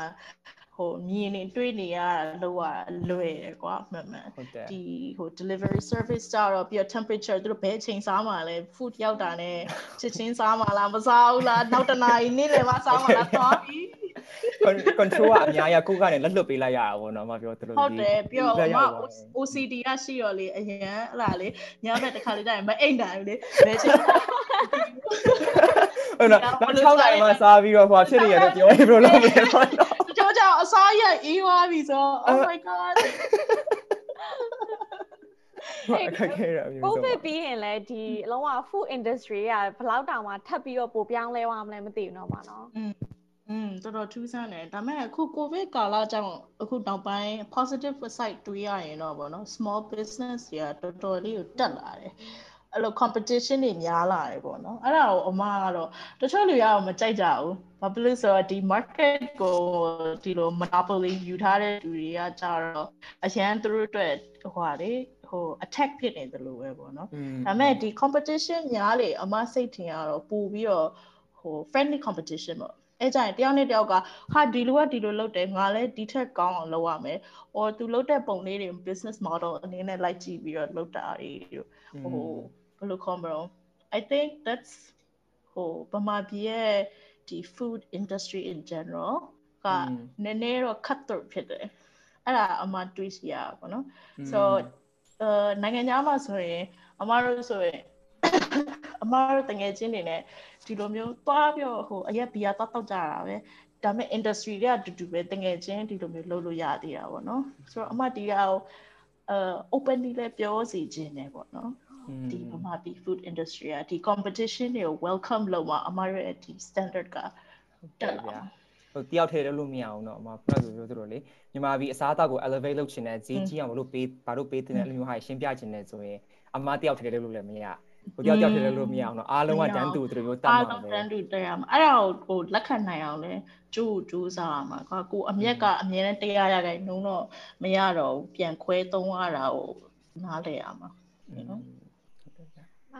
ဟိုမြင်နေတွေ့နေရလောက်ရလွယ်တယ်ကွာမှန်မှန်ဒီဟို delivery service ကြတော့ပြီးတော့ temperature သူတို့ဘယ်အချိန်စားမှာလဲ food ရောက်တာနဲ့ချက်ချင်းစားမှာလားမစားဘူးလားနောက်တနာရီနေ့လယ်မှစားမှာလားသွားပြီ control ကအများကြီးကိုကနေလက်လွတ်ပေးလိုက်ရတာပေါ့နော်မပြောသလိုဟုတ်တယ်ပြီးတော့အမ OCD ကရှိရောလေအရင်ဟလာလေညဘက်တစ်ခါလေးတိုင်းမအိတ်နိုင်ဘူးလေဘယ်ချိန်ဟုတ်နော်နောက်6နိုင်မှစားပြီးတော့ဟိုဖြစ်နေရတယ်ပြောရင်ဘယ်လိုလုပ်မလဲပေါ့နော် ကြောကြောအစားရက်အေးသွားပြီဆို oh my god အခက်ခဲရအမျိုးဆုံး COVID ပြီးရင်လည်းဒီအလုံးဝ food industry ကဘယ်လောက်တောင်မှထပ်ပြီးတော့ပိုပြောင်းလဲသွားမလဲမသိဘူးတော့ပါနော်อืมอืมတော်တော်ထူးဆန်းတယ်ဒါပေမဲ့အခု covid ကာလကြောင့်အခုနောက်ပိုင်း positive side တွေးရရင်တော့ဗောနော် small business တွေကတော်တော်လေးကိုတက်လာတယ် အဲ့လို competition တွေများလာတယ်ပေါ့နော်အဲ့ဒါကိုအမကတော့တချို့လူကတော့မကြိုက်ကြဘူးဘာဖြစ်လို့ဆိုတော့ဒီ market ကိုဒီလို monopoly ယူထားတဲ့လူတွေကကြတော့အရန်သူတို့အတွက်ဟိုဟာလေဟို attack ဖြစ်နေတယ်လို့ပဲပေါ့နော်ဒါပေမဲ့ဒီ competition များလေအမစိတ်ထင်ရတော့ပို့ပြီးတော့ဟို friendly competition ပေါ့ အဲကြရင်တယောက်နဲ့တယောက်ကဟာဒီလိုကဒီလိုလုပ်တယ်ငါလည်းဒီထက်ကောင်းအောင်လုပ်ရမယ်။ or သူလုပ်တဲ့ပုံလေးတွေ business model အနေနဲ့လိုက်ကြည့်ပြီးတော့လုပ်တာတွေဟိုဘယ်လိုခေါ်မလဲ I think that's ဟိုဗမာပြည်ရဲ့ဒီ food industry in general ကနည်းနည်းတော့ cut throat ဖြစ်တယ်အဲ့ဒါအမှတွေးစီရပါဘောနော် so အဲနိုင်ငံခြားမှာဆိုရင်အမတို့ဆိုရင်အမတို့တငယ်ချင်းတွေနဲ့ ဒီလိုမျိုးသွားပြီးဟိုအရက်ဘီယာတောက်တောက်ကြတာပဲဒါပေမဲ့ industry တွေကတူတူပဲတငယ်ချင်းဒီလိုမျိုးလုပ်လို့ရသေးတာပေါ့နော်ဆိုတော့အမဒီကတော့အဲ openly လည်းပြောစီခြင်းတယ်ပေါ့နော်ဒီဗမာပြည် food industry ကဒီ competition တွေကို welcome လုပ်မှာအမရဲ့ဒီ standard ကတက်လာဟိုတယောက်ထဲလို့မရအောင်တော့အမခုနကပြောသလိုလေမြန်မာပြည်အစားအသောက်ကို elevate လုပ်ချင်တဲ့ဈေးကြီးအောင်လို့ပေးဘာလို့ပေးတဲ့အဲ့လိုမျိုးဟာရှင်းပြချင်တယ်ဆိုရင်အမတယောက်ထဲလို့လည်းမရ ဟိုတယောက်တယောက်ထဲလို့မရအောင်တော့အားလုံးကတန်းတူသူတို့မျိုးတတ်မှာပဲအားလုံးတန်းတူတက်ရမှာအဲ့ဒါကိုဟိုလက်ခံနိုင်အောင်လဲကြိုးကြိုးစားရမှာကွာကိုအမျက်ကအမြဲတမ်းတရားရခိုင်နှုံးတော့မရတော့ဘူးပြန်ခွဲသုံးရတာကိုနားလည်ရမှာနော်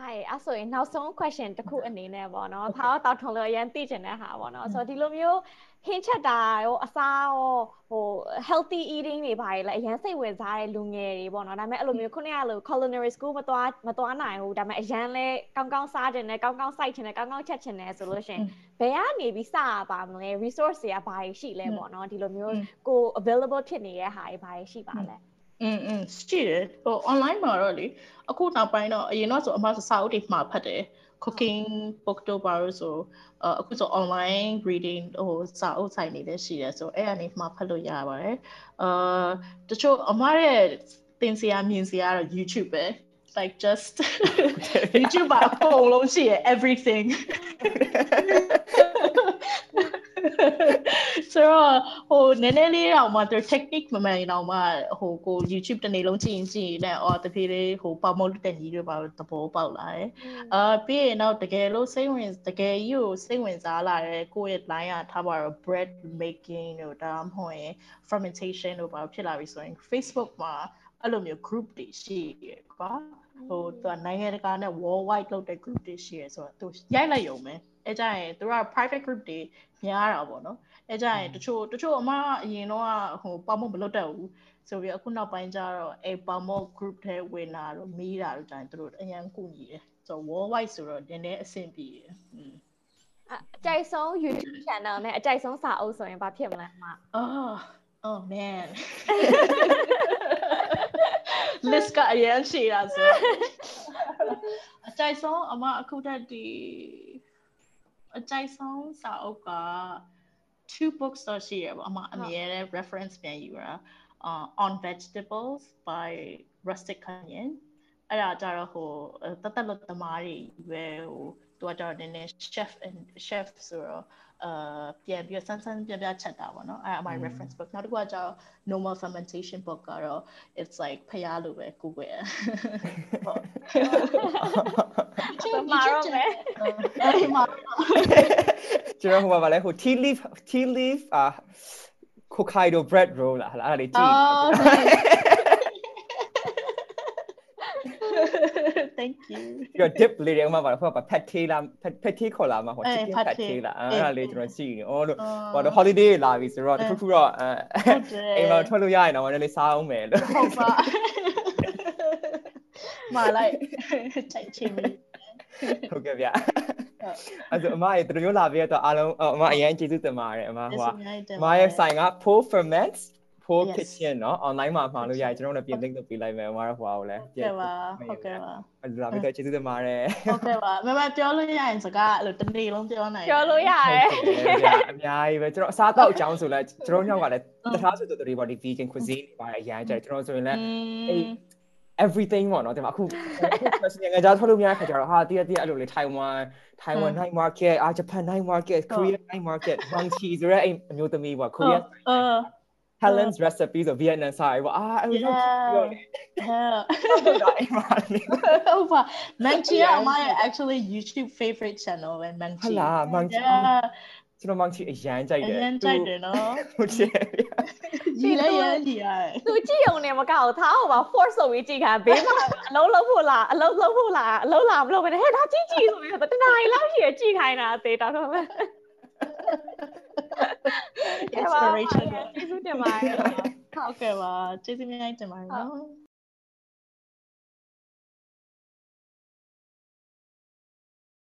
ဟဲ့အဲ့ဆိုရင်နောက်ဆုံး question တစ်ခုအနေနဲ့ပေါ့နော်။ဘာတော့တောက်ထုံလို့အရင်သိချင်တဲ့ဟာပေါ့နော်။ဆိုတော့ဒီလိုမျိုးဟင်းချက်တာရောအစားရောဟို healthy eating တွေဘာတွေလဲအရင်စိတ်ဝင်စားတဲ့လူငယ်တွေပေါ့နော်။ဒါပေမဲ့အဲ့လိုမျိုးခုနကလို culinary school မသွားမသွားနိုင်ဘူး။ဒါပေမဲ့အရင်လဲကောင်းကောင်းစားခြင်းနဲ့ကောင်းကောင်းစိုက်ခြင်းနဲ့ကောင်းကောင်းချက်ခြင်းနဲ့ဆိုလို့ရှိရင်ဘယ်ကနေပြီးစရပါမလဲ resource တွေကဘာတွေရှိလဲပေါ့နော်။ဒီလိုမျိုးကို available ဖြစ်နေတဲ့ဟာတွေဘာတွေရှိပါလဲ။ อืมอืมရှိတယ်ဟို online မှာတော့လေအခုနောက်ပိုင်းတော့အရင်တော့ဆိုအမဆိုစာအုပ်တွေမှာဖတ်တယ် cooking book တို့ပါလို့ဆိုအခုဆို online reading ဟိုစာအုပ်ဆိုင်နေလည်းရှိတယ်ဆိုအဲ့အနေမှာဖတ်လို့ရပါတယ်အာတချို့အမရဲ့သင်စရာမြင်စရာတော့ YouTube ပဲ like just YouTube ပါအကုန်လုံးရှိရ everything ဆိုတော့ဟိုနည်းနည်းလေးတော့မှသူ technique မမှန်တော့မှဟိုကို YouTube တစ်နေ့လုံးကြည့်ရင်ကြည့်ရင်အော်တဖြည်းဖြည်းဟိုပေါမောတက်ကြီးတွေပါသဘောပေါက်လာတယ်အာပြီးရင်တော့တကယ်လို့စိတ်ဝင်တကယ်ကြီးကိုစိတ်ဝင်စားလာတဲ့ကိုယ့်ရဲ့ line ကထားပါတော့ bread making တို့ဒါမှမဟုတ်ရင် fermentation တို့ပါဖြစ်လာပြီဆိုရင် Facebook မှာအဲ့လိုမျိုး group တွေရှိရကွာဟိုသူကနိုင်ငံတကာနဲ့ worldwide လုပ်တဲ့ group တွေရှိရဆိုတော့သူရိုက်လိုက်ရုံပဲအဲကြရင်သူက private group တွေ များတာပေါ့နော်အဲကြရင်တချို့တချို့အမအရင်တော့ဟိုပေါမော့မလွတ်တတ်ဘူးဆိုပြီးအခုနောက်ပိုင်းကျတော့အဲပေါမော့ group ထဲဝင်လာတော့မီးတာတော့ကြရင်သူတို့အရင်ကူညီတယ်ဆိုတော့ worldwide ဆိုတော့နည်းနည်းအဆင်ပြေတယ်อืมအကြိုက်ဆုံး YouTube channel နဲ့အကြိုက်ဆုံးစာအုပ်ဆိုရင်ဘာဖြစ်မလဲအမအော် oh man list ကအရင်ရှိတာဆိုအကြိုက်ဆုံးအမအခုတက်ဒီ အကြိုက်ဆုံးစာအုပ်က two books တော့ရှိရပါအမအမြဲတမ်း reference ပြန်ယူတာ uh, on vegetables by rustic canyon အဲ့ဒါကြတော့ဟိုတတ်တလွတ်သမားတွေပဲဟို သူကကြတော့နည်းနည်း chef and chef ဆိုတော့အာပြန်ပြီးဆန်းဆန်းပြပြချက်တာပေါ့နော်အဲ့အမ reference book နောက်တစ်ခုကကျတော့ normal fermentation book ကတော့ it's like ဖျားလိုပဲကိုွယ်ဟုတ်ကျွန်တော်မာရောမယ်အဲ့မှာကျွန်တော်ဟိုမှာဗာလဲဟို tea leaf tea leaf အာ Hokkaido bread roll လားဟာအဲ့ဒါလေးကြည့် thank you ပြီးတော့ dip လေးတွေဥမာပါဟိုက pet tea လား pet tea ခေါ်လာမှာဟို chicken pet tea လားအဲ့ဒါလေးကျွန်တော်ကြည့်နေအော်လို့ဟိုတော့ holiday လာပြီဆိုတော့တခုခုတော့အဲအိမ်မှာထွက်လို့ရရင်တော့နည်းနည်းစားအောင်မယ်လို့ဟုတ်ပါမာလိုက်ချိန်ချင်းဟုတ်ကဲ့ဗျအဲ့ဒါအမရဲ့တို့မျိုးလာပြီးတော့အားလုံးအမအရင်ကျေးဇူးတင်ပါတယ်အမဟိုကအမရဲ့ဆိုင်က Pro Ferments Pro Kitchen เนาะ online မှာမှာလို့ရတယ်ကျွန်တော်တို့လည်းပြင် link လုပ်ပေးလိုက်မယ်ဟိုကတော့ဟိုအောင်လဲဟုတ်ကဲ့ပါဟုတ်ကဲ့ပါအဲ့ဒါပြီးတော့ကျေးဇူးတင်ပါတယ်ဟုတ်ကဲ့ပါမမပြောလို့ရရင်စကားအဲ့လိုတစ်နေ့လုံးပြောနိုင်ပြောလို့ရတယ်အများကြီးပဲကျွန်တော်အစားအသောက်အကြောင်းဆိုလဲကျွန်တော်ညောက်ကလည်းတခြားဆိုတော့တွေပေါ့ဒီ vegan cuisine တွေပါအရင်ကျကျွန်တော်ဆိုရင်လည်းအဲ့ everything ပေါ့နော်ဒီမှာအခု question ငါကြားထုတ်လို့မရခါကြတော့ဟာတည်းတည်းအဲ့လိုလေ Taiwan Taiwan night market အာ Japan night market Korea night market Bangchi ဆိုရဲအဲ့အမျိုးသမီးပေါ့ Korea Helen's recipe ဆို Vietnam စာရေးပေါ့အာအဲ့လိုပြောတယ်ဟုတ်ပါဟုတ်ပါ Manchi ကအမရဲ့ actually YouTube favorite channel ပဲ Manchi ဟုတ်လား Manchi ကျွန်တော်မောင်ချီအရန်ကြိုက်တယ်အရန်ကြိုက်တယ်နော်ဟုတ်တယ်ဒီလည်းရန်ကြီးရတယ်သူကြည့်ုံနဲ့မကောက်ထားအောင်ပါ force ဆိုပြီးကြည့်ခါဘေးမှာအလုံးလုံးဖို့လားအလုံးလုံးဖို့လားအလုံးလားမလုပ်ဘဲဟဲ့ဒါကြည့်ကြည့်ဆိုပြီးတော့တနားရီလောက်ရှိရကြည့်ခိုင်းတာအသေးတော့တော့ inspiration ကျေးဇူးတင်ပါတယ်ဟုတ်ကဲ့ပါကျေးဇူးများတင်ပါတယ်နော်